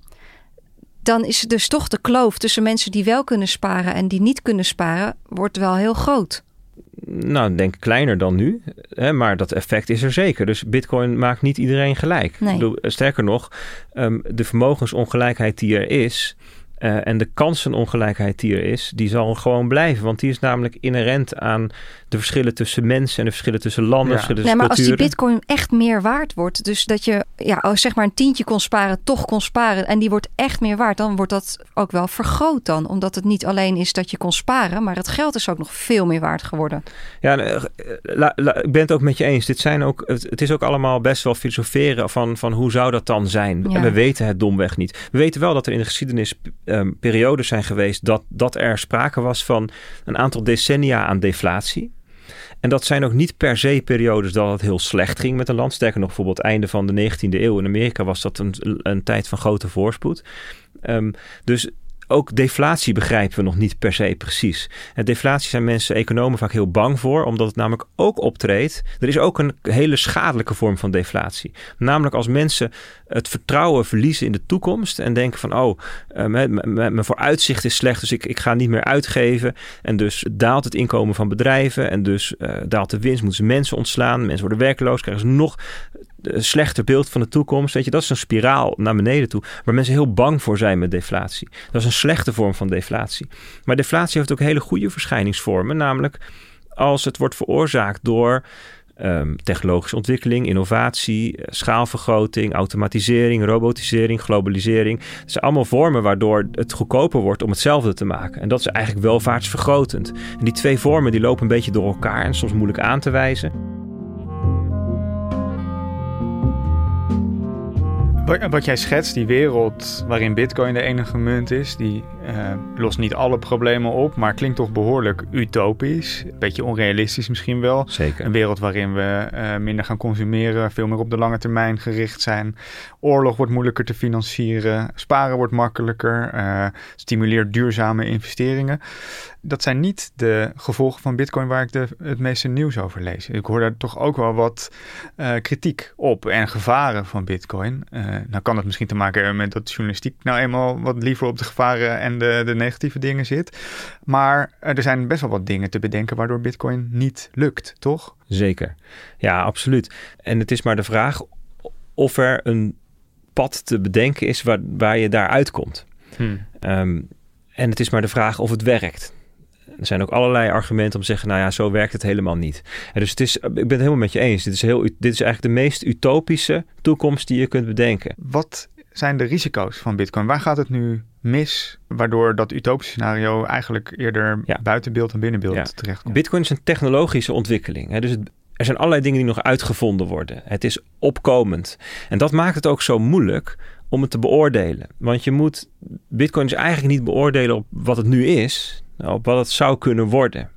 Speaker 2: dan is dus toch de kloof tussen mensen die wel kunnen sparen en die niet kunnen sparen, wordt wel heel groot.
Speaker 3: Nou, denk kleiner dan nu, hè, maar dat effect is er zeker. Dus Bitcoin maakt niet iedereen gelijk.
Speaker 2: Nee.
Speaker 3: Bedoel, sterker nog, um, de vermogensongelijkheid die er is, uh, en de kansenongelijkheid die er is, die zal gewoon blijven. Want die is namelijk inherent aan de verschillen tussen mensen en de verschillen tussen landen.
Speaker 2: Ja.
Speaker 3: Verschillen
Speaker 2: nee, maar
Speaker 3: culturen.
Speaker 2: als die bitcoin echt meer waard wordt, dus dat je ja, als zeg maar een tientje kon sparen, toch kon sparen en die wordt echt meer waard, dan wordt dat ook wel vergroot dan. Omdat het niet alleen is dat je kon sparen, maar het geld is ook nog veel meer waard geworden.
Speaker 3: Ja, eh, la, la, ik ben het ook met je eens. Dit zijn ook, het, het, is ook allemaal best wel filosoferen van, van hoe zou dat dan zijn? Ja. En we weten het domweg niet. We weten wel dat er in de geschiedenis um, periodes zijn geweest dat, dat er sprake was van een aantal decennia aan deflatie. En dat zijn ook niet per se periodes dat het heel slecht ging met een land. Sterker nog, bijvoorbeeld einde van de 19e eeuw in Amerika was dat een, een tijd van grote voorspoed. Um, dus ook deflatie begrijpen we nog niet per se precies. En deflatie zijn mensen, economen, vaak heel bang voor, omdat het namelijk ook optreedt. Er is ook een hele schadelijke vorm van deflatie. Namelijk als mensen het vertrouwen verliezen in de toekomst en denken van, oh, mijn vooruitzicht is slecht, dus ik, ik ga niet meer uitgeven. En dus daalt het inkomen van bedrijven en dus uh, daalt de winst, moeten ze mensen ontslaan, mensen worden werkloos, krijgen ze nog een slechter beeld van de toekomst. Weet je, dat is een spiraal naar beneden toe. Waar mensen heel bang voor zijn met deflatie. Dat is een slechte vorm van deflatie. Maar deflatie heeft ook hele goede verschijningsvormen. Namelijk als het wordt veroorzaakt door um, technologische ontwikkeling, innovatie, schaalvergroting, automatisering, robotisering, globalisering. Dat zijn allemaal vormen waardoor het goedkoper wordt om hetzelfde te maken. En dat is eigenlijk welvaartsvergrotend. En die twee vormen die lopen een beetje door elkaar en soms moeilijk aan te wijzen.
Speaker 1: Wat jij schetst, die wereld waarin Bitcoin de enige munt is, die uh, lost niet alle problemen op, maar klinkt toch behoorlijk utopisch. Een beetje onrealistisch misschien wel.
Speaker 3: Zeker.
Speaker 1: Een wereld waarin we uh, minder gaan consumeren, veel meer op de lange termijn gericht zijn. Oorlog wordt moeilijker te financieren, sparen wordt makkelijker, uh, stimuleert duurzame investeringen. Dat zijn niet de gevolgen van Bitcoin waar ik de, het meeste nieuws over lees. Ik hoor daar toch ook wel wat kritiek op en gevaren van Bitcoin. nou kan het misschien te maken hebben met dat journalistiek nou eenmaal wat liever op de gevaren en de, de negatieve dingen zit. Maar er zijn best wel wat dingen te bedenken waardoor Bitcoin niet lukt, toch?
Speaker 3: Zeker. Ja, absoluut. En het is maar de vraag of er een pad te bedenken is waar, waar je daar uitkomt. Hmm. Um, en het is maar de vraag of het werkt. Er zijn ook allerlei argumenten om te zeggen, nou ja, zo werkt het helemaal niet. En dus het is, ik ben het helemaal met je eens. Dit is, heel, dit is eigenlijk de meest utopische toekomst die je kunt bedenken.
Speaker 1: Wat zijn de risico's van Bitcoin? Waar gaat het nu mis, waardoor dat utopische scenario eigenlijk eerder ja. buiten beeld en binnen beeld ja. terechtkomt?
Speaker 3: Bitcoin is een technologische ontwikkeling. Hè? Dus het, er zijn allerlei dingen die nog uitgevonden worden. Het is opkomend. En dat maakt het ook zo moeilijk om het te beoordelen. Want je moet Bitcoin is eigenlijk niet beoordelen op wat het nu is, op wat het zou kunnen worden.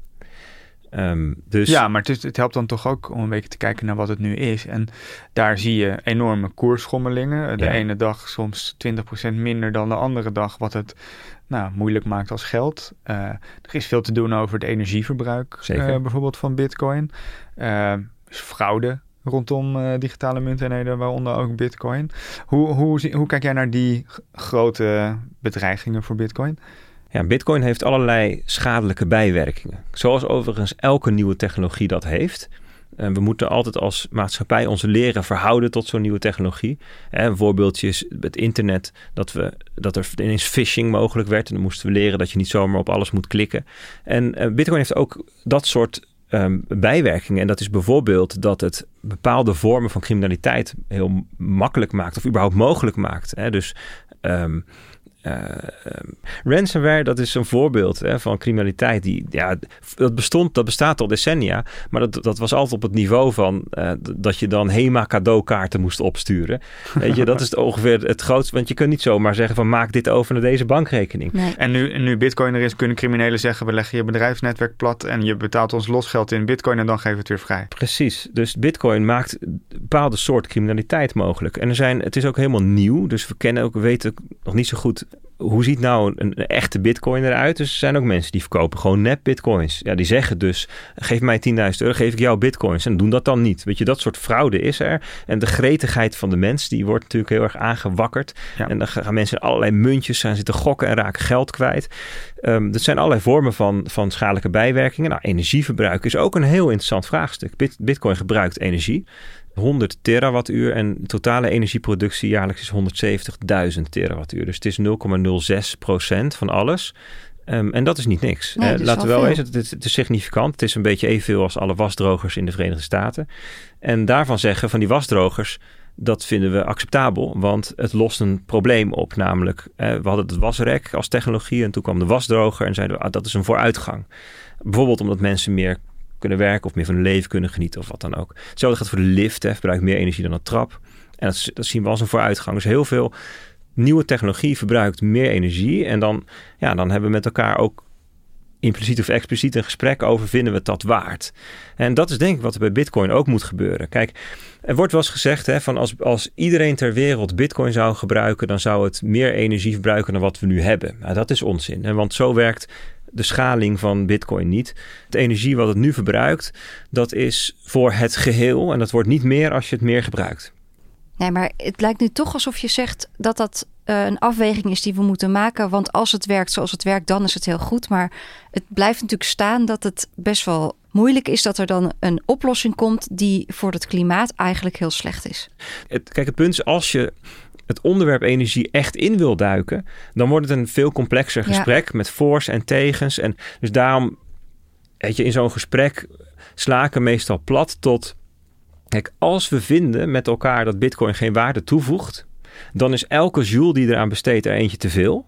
Speaker 3: Um, dus...
Speaker 1: Ja, maar het, is, het, helpt dan toch ook om een beetje te kijken naar wat het nu is. En daar zie je enorme koersschommelingen. De ja. ene dag soms 20% minder dan de andere dag, wat het nou, moeilijk maakt als geld. Uh, er is veel te doen over het energieverbruik, uh, bijvoorbeeld van Bitcoin. Uh, fraude rondom digitale munteenheden, waaronder ook Bitcoin. Hoe, hoe, hoe kijk jij naar die grote bedreigingen voor Bitcoin?
Speaker 3: Ja, Bitcoin heeft allerlei schadelijke bijwerkingen. Zoals overigens elke nieuwe technologie dat heeft. En we moeten altijd als maatschappij ons leren verhouden tot zo'n nieuwe technologie. een voorbeeldje is het internet, dat, we, dat er ineens phishing mogelijk werd. En dan moesten we leren dat je niet zomaar op alles moet klikken. En Bitcoin heeft ook dat soort um, bijwerkingen. En dat is bijvoorbeeld dat het bepaalde vormen van criminaliteit heel makkelijk maakt, of überhaupt mogelijk maakt. Dus um, Uh, ransomware, dat is een voorbeeld hè, van criminaliteit. Die, ja, dat, bestond, dat bestaat al decennia. Maar dat, dat was altijd op het niveau van uh, dat je dan HEMA cadeaukaarten moest opsturen. Weet je, dat is ongeveer het grootste. Want je kunt niet zomaar zeggen van maak dit over naar deze bankrekening.
Speaker 1: Nee. En nu, nu bitcoin er is, kunnen criminelen zeggen we leggen je bedrijfsnetwerk plat en je betaalt ons losgeld in bitcoin en dan geven we het weer vrij.
Speaker 3: Precies. Dus bitcoin maakt een bepaalde soort criminaliteit mogelijk. En er zijn, het is ook helemaal nieuw. Dus we kennen ook, weten nog niet zo goed hoe ziet nou een, echte bitcoin eruit? Dus er zijn ook mensen die verkopen gewoon nep bitcoins. Ja, die zeggen dus, geef mij 10.000 euro, geef ik jou bitcoins. En doen dat dan niet. Weet je, dat soort fraude is er. En de gretigheid van de mens, die wordt natuurlijk heel erg aangewakkerd. En dan gaan mensen allerlei muntjes zijn zitten gokken en raken geld kwijt. Um, dat zijn allerlei vormen van, van schadelijke bijwerkingen. Nou, energieverbruik is ook een heel interessant vraagstuk. Bitcoin gebruikt energie. 100 terawattuur en totale energieproductie jaarlijks is 170.000 terawattuur. Dus het is 0,06 procent van alles. Um, en dat is niet niks.
Speaker 2: Nee,
Speaker 3: uh, laten we wel eens, het, het, het, is significant. Het is een beetje evenveel als alle wasdrogers in de Verenigde Staten. En daarvan zeggen van die wasdrogers, dat vinden we acceptabel, want het lost een probleem op. Namelijk, uh, we hadden het wasrek als technologie en toen kwam de wasdroger en zeiden we, ah, dat is een vooruitgang. Bijvoorbeeld omdat mensen meer kunnen werken of meer van hun leven kunnen genieten of wat dan ook. Hetzelfde gaat voor de lift, hè, verbruikt meer energie dan een trap. En dat, dat zien we als een vooruitgang. Dus heel veel nieuwe technologie verbruikt meer energie. En dan, ja, dan hebben we met elkaar ook impliciet of expliciet een gesprek over vinden we dat waard. En dat is denk ik wat er bij Bitcoin ook moet gebeuren. Kijk, er wordt wel eens gezegd hè, van als, als iedereen ter wereld Bitcoin zou gebruiken, dan zou het meer energie verbruiken dan wat we nu hebben. Nou, dat is onzin. Hè, want zo werkt de schaling van Bitcoin niet. De energie wat het nu verbruikt, dat is voor het geheel en dat wordt niet meer als je het meer gebruikt.
Speaker 2: Nee, maar het lijkt nu toch alsof je zegt dat dat uh, een afweging is die we moeten maken. Want als het werkt zoals het werkt, dan is het heel goed. Maar het blijft natuurlijk staan dat het best wel moeilijk is dat er dan een oplossing komt die voor het klimaat eigenlijk heel slecht is.
Speaker 3: Het, kijk, het punt is als je het onderwerp energie echt in wil duiken, dan wordt het een veel complexer gesprek met voor's en tegens. En dus daarom, weet je, in zo'n gesprek slaken meestal plat tot. Kijk, als we vinden met elkaar dat Bitcoin geen waarde toevoegt, dan is elke joule die eraan besteedt er eentje te veel.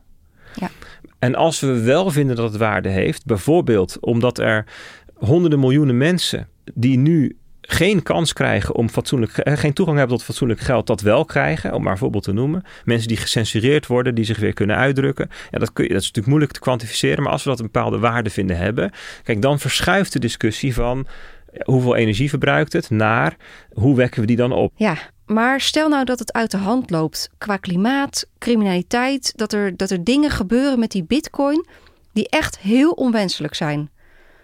Speaker 2: Ja.
Speaker 3: En als we wel vinden dat het waarde heeft, bijvoorbeeld omdat er honderden miljoenen mensen die nu geen kans krijgen om fatsoenlijk, eh, geen toegang hebben tot fatsoenlijk geld, dat wel krijgen, om maar een voorbeeld te noemen. Mensen die gecensureerd worden, die zich weer kunnen uitdrukken. Ja, dat, kun je, dat is natuurlijk moeilijk te kwantificeren, maar als we dat een bepaalde waarde vinden hebben, kijk, dan verschuift de discussie van hoeveel energie verbruikt het naar hoe wekken we die dan op.
Speaker 2: Ja, maar stel nou dat het uit de hand loopt qua klimaat, criminaliteit, dat er, dat er dingen gebeuren met die bitcoin die echt heel onwenselijk zijn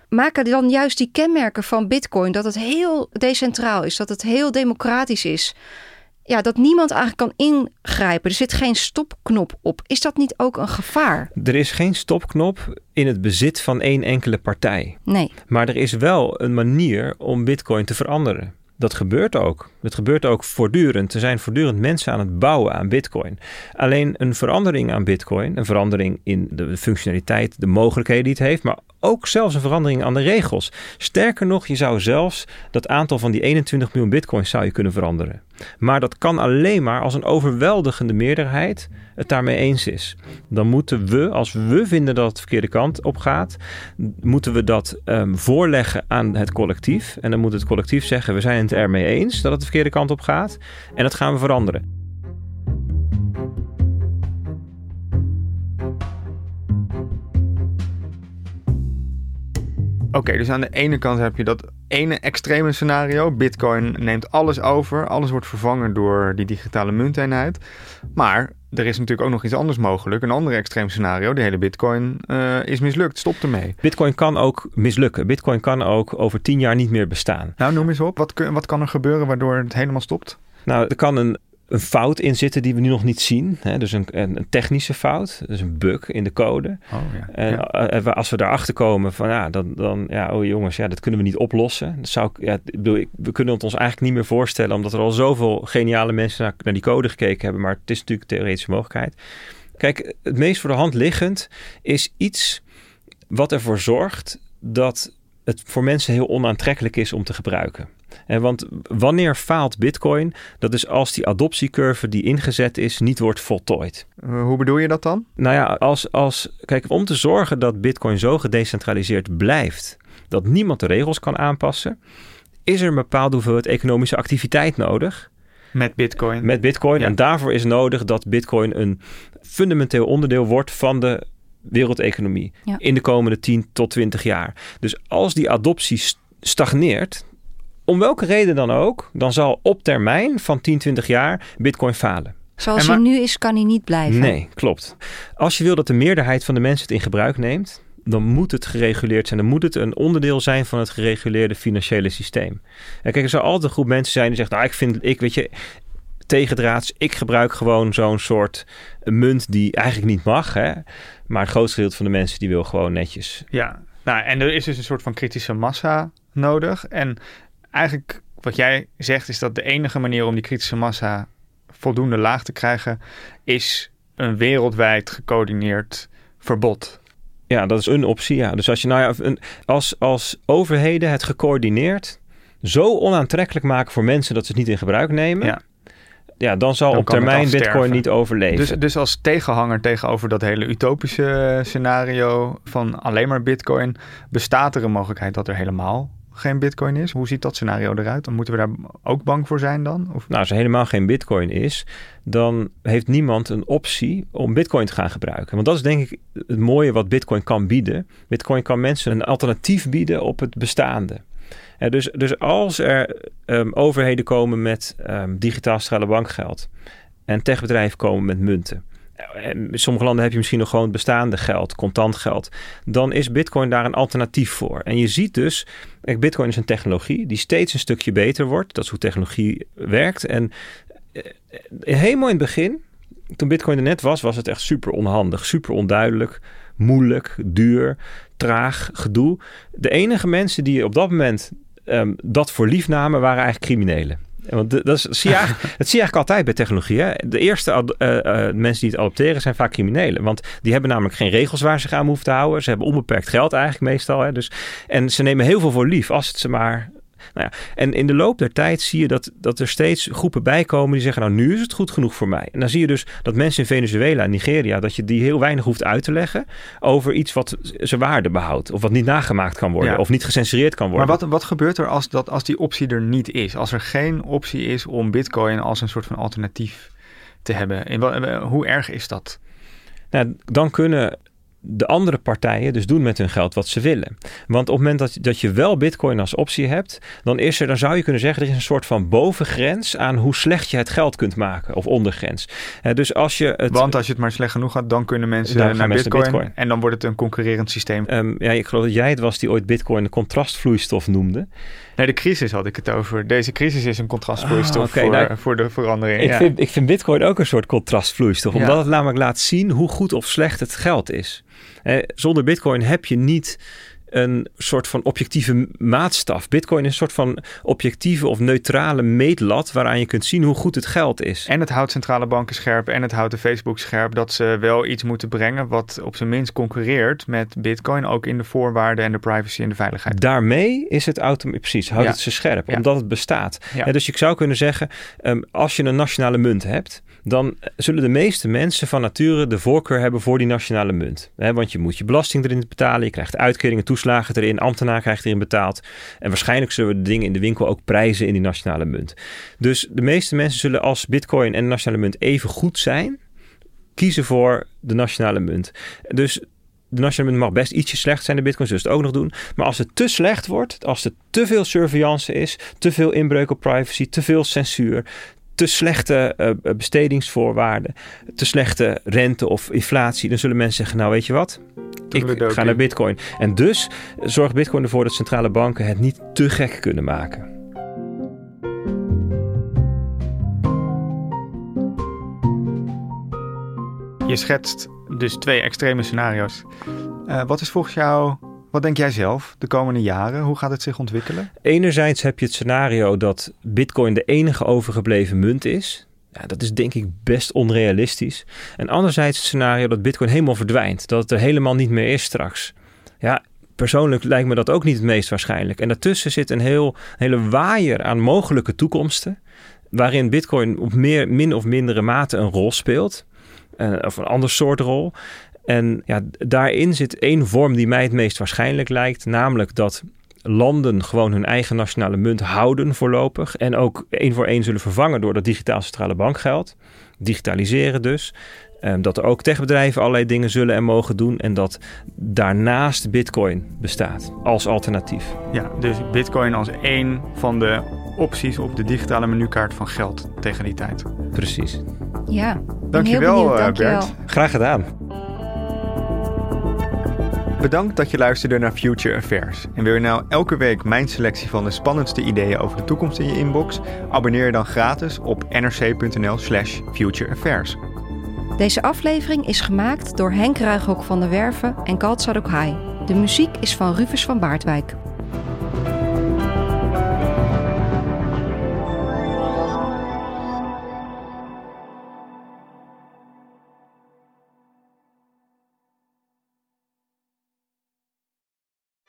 Speaker 2: maken dan juist die kenmerken van Bitcoin dat het heel decentraal is, dat het heel democratisch is. Ja, dat niemand eigenlijk kan ingrijpen. Er zit geen stopknop op. Is dat niet ook een gevaar?
Speaker 3: Er is geen stopknop in het bezit van één enkele partij.
Speaker 2: Nee.
Speaker 3: Maar er is wel een manier om Bitcoin te veranderen. Dat gebeurt ook. Dat gebeurt ook voortdurend. Er zijn voortdurend mensen aan het bouwen aan Bitcoin. Alleen een verandering aan Bitcoin, een verandering in de functionaliteit, de mogelijkheden die het heeft, maar ook zelfs een verandering aan de regels. Sterker nog, je zou zelfs dat aantal van die 21 miljoen bitcoins zou je kunnen veranderen. Maar dat kan alleen maar als een overweldigende meerderheid het daarmee eens is. Dan moeten we, als we vinden dat het de verkeerde kant op gaat, moeten we dat um, voorleggen aan het collectief. En dan moet het collectief zeggen: we zijn het ermee eens dat het de verkeerde kant op gaat. En dat gaan we veranderen.
Speaker 1: Oké, dus aan de ene kant heb je dat ene extreme scenario. Bitcoin neemt alles over. Alles wordt vervangen door die digitale munteenheid. Maar er is natuurlijk ook nog iets anders mogelijk. Een ander extreem scenario. De hele Bitcoin uh, is mislukt. Stop ermee.
Speaker 3: Bitcoin kan ook mislukken. Bitcoin kan ook over tien jaar niet meer bestaan.
Speaker 1: Nou, noem eens op. Wat, wat kan er gebeuren waardoor het helemaal stopt?
Speaker 3: Nou, er kan een een fout in zitten die we nu nog niet zien. Hè? Dus een, een, technische fout, dus een bug in de code.
Speaker 1: Oh, ja.
Speaker 3: En eh, als we daarachter komen van ja, dan, dan ja, oh jongens, ja, dat kunnen we niet oplossen. Dat zou ik, ja, bedoel, we kunnen het ons eigenlijk niet meer voorstellen, omdat er al zoveel geniale mensen naar, naar die code gekeken hebben. Maar het is natuurlijk een theoretische mogelijkheid. Kijk, het meest voor de hand liggend is iets wat ervoor zorgt dat het voor mensen heel onaantrekkelijk is om te gebruiken. En want wanneer faalt Bitcoin? Dat is als die adoptiecurve die ingezet is niet wordt voltooid.
Speaker 1: Uh, hoe bedoel je dat dan?
Speaker 3: Nou ja, als, als, kijk, om te zorgen dat Bitcoin zo gedecentraliseerd blijft dat niemand de regels kan aanpassen, is er een bepaalde hoeveelheid economische activiteit nodig.
Speaker 1: Met Bitcoin.
Speaker 3: Met Bitcoin. En daarvoor is nodig dat Bitcoin een fundamenteel onderdeel wordt van de wereldeconomie
Speaker 2: Ja.
Speaker 3: in de komende 10 tot 20 jaar. Dus als die adoptie st- stagneert, om welke reden dan ook, dan zal op termijn van 10, 20 jaar Bitcoin falen.
Speaker 2: Zoals
Speaker 1: maar-
Speaker 2: hij nu is, kan hij niet blijven.
Speaker 3: Nee, klopt. Als je wil dat de meerderheid van de mensen het in gebruik neemt, dan moet het gereguleerd zijn. Dan moet het een onderdeel zijn van het gereguleerde financiële systeem. En kijk, er zal altijd een groep mensen zijn die zegt, nou, ik vind, ik weet je, tegendraads, ik gebruik gewoon zo'n soort munt die eigenlijk niet mag. Hè? Maar het grootste gedeelte van de mensen die wil gewoon netjes.
Speaker 1: Ja, nou, en er is dus een soort van kritische massa nodig. En eigenlijk wat jij zegt is dat de enige manier om die kritische massa voldoende laag te krijgen, is een wereldwijd gecoördineerd verbod.
Speaker 3: Ja, dat is een optie. Ja. Dus als je nou ja, als, als overheden het gecoördineerd zo onaantrekkelijk maken voor mensen dat ze het niet in gebruik nemen,
Speaker 1: Ja.
Speaker 3: ja, dan zal
Speaker 1: Dan
Speaker 3: op termijn. Bitcoin niet overleven.
Speaker 1: Dus, dus als tegenhanger tegenover dat hele utopische scenario van alleen maar bitcoin, bestaat er een mogelijkheid dat er helemaal geen bitcoin is? Hoe ziet dat scenario eruit? Dan moeten we daar ook bang voor zijn dan? Of...
Speaker 3: Nou, als er helemaal geen bitcoin is, dan heeft niemand een optie om bitcoin te gaan gebruiken. Want dat is denk ik het mooie wat bitcoin kan bieden. Bitcoin kan mensen een alternatief bieden op het bestaande. Dus, dus als er ehm, overheden komen met ehm, digitaal centrale bankgeld en techbedrijven komen met munten. En in sommige landen heb je misschien nog gewoon bestaande geld, contant geld. Dan is Bitcoin daar een alternatief voor. En je ziet dus, Bitcoin is een technologie die steeds een stukje beter wordt. Dat is hoe technologie werkt. En eh, helemaal in het begin, toen Bitcoin er net was, was het echt super onhandig, super onduidelijk, moeilijk, duur, traag, gedoe. De enige mensen die op dat moment ehm, dat voor lief namen, waren eigenlijk criminelen. Want dat, is, zie je eigenlijk, dat zie je eigenlijk altijd bij technologie. Hè? De eerste eh, eh, mensen die het adopteren zijn vaak criminelen. Want die hebben namelijk geen regels waar ze zich aan hoeven te houden. Ze hebben onbeperkt geld eigenlijk meestal. Hè? Dus, en ze nemen heel veel voor lief als het ze maar... Nou ja, en in de loop der tijd zie je dat, dat er steeds groepen bij komen die zeggen... nou, nu is het goed genoeg voor mij. En dan zie je dus dat mensen in Venezuela en Nigeria... dat je die heel weinig hoeft uit te leggen over iets wat zijn waarde behoudt. Of wat niet nagemaakt kan worden.
Speaker 1: Ja.
Speaker 3: Of niet gecensureerd kan worden.
Speaker 1: Maar wat, wat gebeurt er als, dat, als die optie er niet is? Als er geen optie is om bitcoin als een soort van alternatief te hebben. In, wa- hoe erg is dat?
Speaker 3: Nou, dan kunnen de andere partijen dus doen met hun geld wat ze willen. Want op het moment dat, dat je wel bitcoin als optie hebt, dan, is er, dan zou je kunnen zeggen, er is een soort van bovengrens aan hoe slecht je het geld kunt maken. Of ondergrens. Eh, dus als je het...
Speaker 1: Want als je het maar slecht genoeg had, dan kunnen mensen
Speaker 3: Dan
Speaker 1: naar
Speaker 3: mensen
Speaker 1: bitcoin. En dan wordt het een concurrerend systeem.
Speaker 3: Ehm, ja, ik geloof dat jij het was die ooit bitcoin de contrastvloeistof noemde.
Speaker 1: Nee, de crisis had ik het over. Deze crisis is een contrastvloeistof
Speaker 3: Ah,
Speaker 1: voor,
Speaker 3: nou,
Speaker 1: voor de verandering.
Speaker 3: Ik,
Speaker 1: ja.
Speaker 3: vind, ik vind bitcoin ook een soort contrastvloeistof.
Speaker 1: Ja.
Speaker 3: Omdat het namelijk laat zien hoe goed of slecht het geld is. Zonder bitcoin heb je niet een soort van objectieve maatstaf. Bitcoin is een soort van objectieve of neutrale meetlat... waaraan je kunt zien hoe goed het geld is.
Speaker 1: En het houdt centrale banken scherp en het houdt de Facebook scherp dat ze wel iets moeten brengen wat op zijn minst concurreert met Bitcoin, ook in de voorwaarden en de privacy en de veiligheid.
Speaker 3: Daarmee is het automatisch, precies, houdt
Speaker 1: Ja.
Speaker 3: het ze scherp,
Speaker 1: Ja.
Speaker 3: omdat het bestaat.
Speaker 1: Ja.
Speaker 3: Dus je zou kunnen zeggen, ehm, als je een nationale munt hebt, dan zullen de meeste mensen van nature de voorkeur hebben voor die nationale munt. Want je moet je belasting erin betalen, je krijgt uitkeringen, toeslagen erin, ambtenaar krijgt erin betaald. En waarschijnlijk zullen we de dingen in de winkel ook prijzen in die nationale munt. Dus de meeste mensen zullen als bitcoin en de nationale munt even goed zijn, kiezen voor de nationale munt. Dus de nationale munt mag best ietsje slecht zijn. De bitcoin zullen het ook nog doen. Maar als het te slecht wordt, als er te veel surveillance is, te veel inbreuk op privacy, te veel censuur, te slechte eh, bestedingsvoorwaarden, te slechte rente of inflatie, dan zullen mensen zeggen, nou weet je wat, ik ga naar bitcoin. En dus zorgt bitcoin ervoor dat centrale banken het niet te gek kunnen maken.
Speaker 1: Je schetst dus twee extreme scenario's. Eh, wat is volgens jou, wat denk jij zelf de komende jaren? Hoe gaat het zich ontwikkelen?
Speaker 3: Enerzijds heb je het scenario dat Bitcoin de enige overgebleven munt is. Dat is denk ik best onrealistisch. En anderzijds het scenario dat Bitcoin helemaal verdwijnt. Dat het er helemaal niet meer is straks. Ja, persoonlijk lijkt me dat ook niet het meest waarschijnlijk. En daartussen zit een heel, hele waaier aan mogelijke toekomsten. Waarin Bitcoin op meer, min of mindere mate een rol speelt. Uh, of een ander soort rol. En ja, daarin zit één vorm die mij het meest waarschijnlijk lijkt. Namelijk dat landen gewoon hun eigen nationale munt houden voorlopig. En ook één voor één zullen vervangen door dat digitaal centrale bankgeld. Digitaliseren dus. Um, dat er ook techbedrijven allerlei dingen zullen en mogen doen. En dat daarnaast Bitcoin bestaat als alternatief.
Speaker 1: Ja, dus Bitcoin als één van de opties op de digitale menukaart van geld tegen die tijd.
Speaker 3: Precies.
Speaker 2: Ja,
Speaker 1: dankjewel,
Speaker 2: benieuwd,
Speaker 1: uh, Bert.
Speaker 3: Graag gedaan.
Speaker 1: Bedankt dat je luisterde naar Future Affairs. En wil je nou elke week mijn selectie van de spannendste ideeën over de toekomst in je inbox? Abonneer je dan gratis op nrc.nl/slash futureaffairs.
Speaker 2: Deze aflevering is gemaakt door Henk Ruighok van der Werven en Kalt Sadokhai. De muziek is van Rufus van Baardwijk.